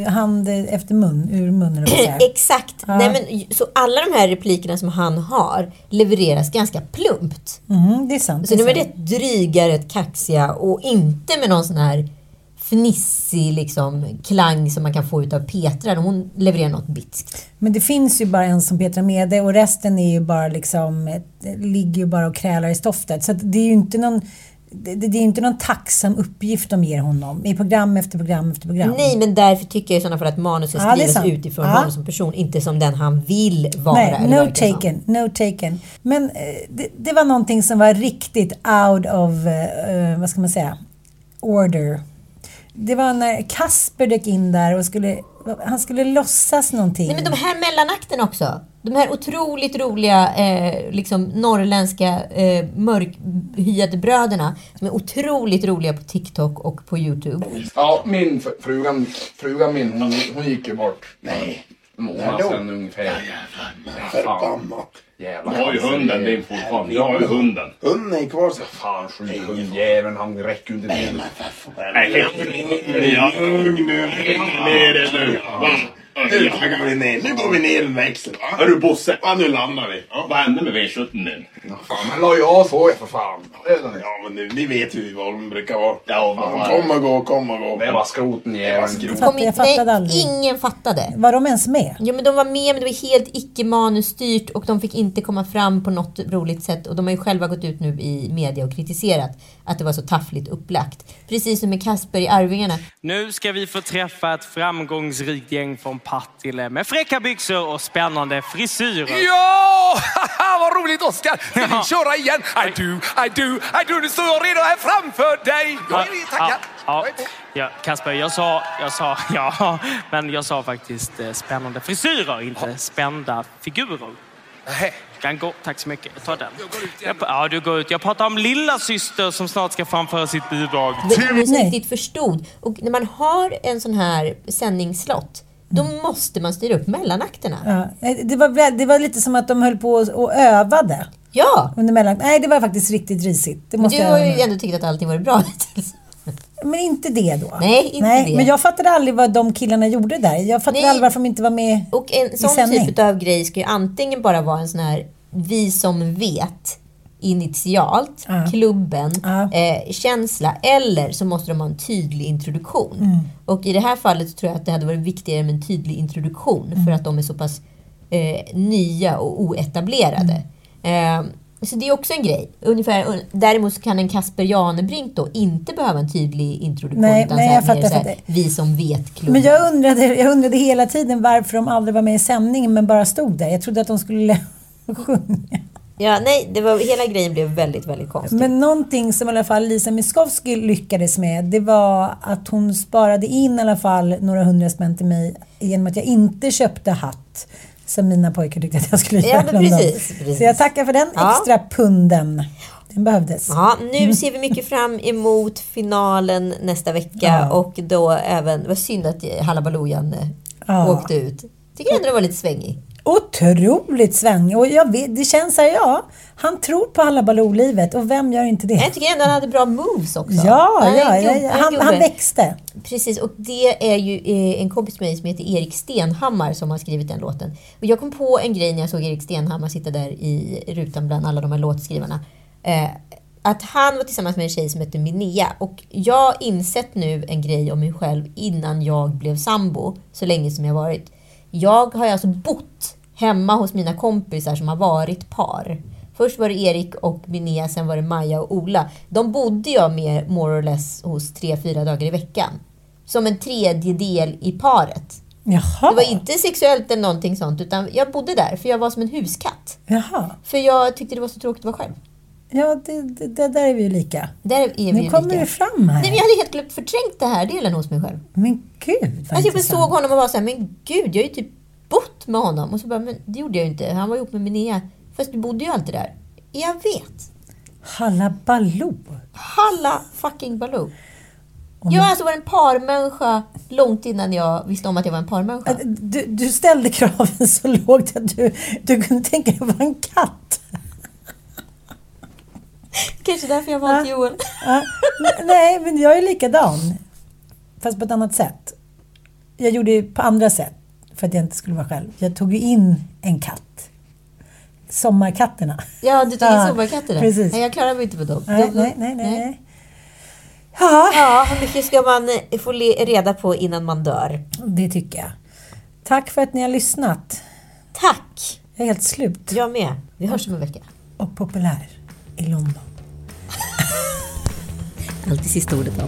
hand efter mun, ur munnen. *clears throat* Exakt. Ja. Nej, men, så alla de här replikerna som han har levereras ganska plumpt. Mm, det är sant. Så det de är är sant. rätt dryga, rätt kaxiga och inte med någon sån här fnissig liksom, klang som man kan få utav Petra. Hon levererar något bitskt. Men det finns ju bara en som Petra Mede och resten är ju bara liksom, ligger ju bara och krälar i stoftet. Så det är ju inte någon det, det är inte någon tacksam uppgift de ger honom i program efter program efter program. Nej, men därför tycker jag i sådana fall att manuset Ja, skrivs sant. utifrån Ja. honom som person, inte som den han vill vara. Nej, no verka som. taken, no taken. Men eh, det, det var någonting som var riktigt out of, eh, vad ska man säga, order. Det var när Kasper dök in där och skulle, han skulle låtsas någonting. Nej, men de här mellanakterna också. De här otroligt roliga eh, liksom norrländska eh, mörkhyade bröderna som är otroligt roliga på TikTok och på Youtube. Ja, min fr- frugan, frugan min, hon, hon gick ju bort. Nej. En månad sedan ungefär. Ja, Förbannat. Jävlar. Du har ju hunden din fortfarande. Du har ju hunden. Hunden är kvar så. Fan, skjut hundjäveln. Han räcker ju inte till. Nej, ja, ner det nu. Va? Nu flaggar vi ner. Nu går vi ner en växel. Hörru Bosse. Va, nu landar vi. Vad hände med V17 din? Fan, han la ju av så för fan. Ja, men nu, ni vet ju vad de brukar vara. Ja, Fan, kom och gå, kom och gå. Det var skroten jäveln. Kom in, jag fattade aldrig. ingen fattade. Var de ens med? Ja, men de var med, men det var helt icke manusstyrt och de fick inte komma fram på något roligt sätt. Och de har ju själva gått ut nu i media och kritiserat att det var så taffligt upplagt. Precis som med Kasper i Arvingarna. Nu ska vi få träffa ett framgångsrikt gäng från Partille med fräcka byxor och spännande frisyrer. Ja! *laughs* Vad roligt Oskar! Ska vi köra igen? I do, I do, I do. Nu står jag redo här framför dig. Jag är taggad. Ja, ja, ja, Kasper, jag sa, jag sa, *laughs* ja, men jag sa faktiskt eh, spännande frisyrer, inte spända figurer. Kan gå, tack så mycket. Jag tar den. Jag, ja, du går ut. Jag pratar om lilla syster som snart ska framföra sitt bidrag. Det som riktigt förstod. Och när man har en sån här sändningsslott då måste man styra upp mellanakterna. Ja, det, var, väl- det var lite som att de höll på och, övade. Ja! Under mellan... Nej, det var faktiskt riktigt risigt. Det måste du jag har ju ändå tyckt att allting varit bra hittills. Men inte det då. Nej, inte det. Men jag fattade aldrig vad de killarna gjorde där. Jag fattade Nej. aldrig varför de inte var med Och en i sån sändning. typ av grej ska ju antingen bara vara en sån här vi som vet initialt, Ja. klubben, eh, känsla eller så måste de ha en tydlig introduktion. Mm. Och i det här fallet tror jag att det hade varit viktigare med en tydlig introduktion Mm. för att de är så pass eh, nya och oetablerade. Mm. Eh, så det är också en grej. Ungefär, däremot kan en Kasper Janebrink då inte behöva en tydlig introduktion Nej, utan nej, så här, mer så här, vi som vet klubben. Men jag undrade, jag undrade hela tiden varför de aldrig var med i sändningen men bara stod där. Jag trodde att de skulle *laughs* sjunga. Ja, nej, det var, hela grejen blev väldigt, väldigt konstig. Men någonting som i alla fall Lisa Miskovsky lyckades med, det var att hon sparade in i alla fall några hundra spänn till mig genom att jag inte köpte hatt som mina pojkar tyckte att jag skulle Ja, göra. gång. precis, precis. Så jag tackar för den Ja. extra punden. Den behövdes. Ja, nu ser vi mycket fram emot finalen nästa vecka Ja. och då även, var synd att Halabaloojan eh, Ja. åkte ut. Tycker ändå det var lite svängig. Otroligt svängig. Och jag vet, det känns så här, ja, han tror på alla livet och vem gör inte det? Jag tycker ändå han hade bra moves också. Ja, Han ja, ja, Han, han växte. Precis, och det är ju eh, en kompis med mig som heter Erik Stenhammar som har skrivit den låten. Och jag kom på en grej när jag såg Erik Stenhammar sitta där i rutan bland alla de här låtskrivarna. Eh, att han var tillsammans med en tjej som heter Minea. Och jag har insett nu en grej om mig själv innan jag blev sambo, så länge som jag varit. Jag har alltså bott hemma hos mina kompisar som har varit par. Först var det Erik och Linnea, sen var det Maja och Ola. De bodde jag med more or less hos tre, fyra dagar i veckan. Som en tredjedel i paret. Jaha. Det var inte sexuellt eller någonting sånt, utan jag bodde där för jag var som en huskatt. Jaha. För jag tyckte det var så tråkigt att vara själv. Ja, det, det, det där är vi ju lika. Där är vi Nu ju kommer lika. det fram här. Nej, men jag hade helt glömt förträngt det här delen hos mig själv. Men gud vad Alltså jag intressant. såg honom och var så här, men gud, jag har ju typ bott med honom. Och så bara, men det gjorde jag ju inte. Han var ihop med Linnea. Fast du bodde ju alltid där. Jag vet. Halla Baloo. Halla fucking Baloo. Jag har alltså varit en parmänniska långt innan jag visste om att jag var en parmänniska. Du, du ställde kraven så lågt att du, du kunde tänka dig att vara en katt. Kanske därför jag valt Joel. Ja, nej, men jag är likadan. Fast på ett annat sätt. Jag gjorde det på andra sätt för att jag inte skulle vara själv. Jag tog ju in en katt. Sommarkatterna. Ja, du tog in Ja, sommarkatterna. precis. Nej, jag klarar mig inte med dem. Nej, nej, nej, nej. nej. Ja, hur mycket ska man eh, få reda på innan man dör? Det tycker jag. Tack för att ni har lyssnat. Tack! Jag är helt slut. Jag med. Vi hörs om en vecka. Och populär i London. *laughs* Alltid sista ordet då.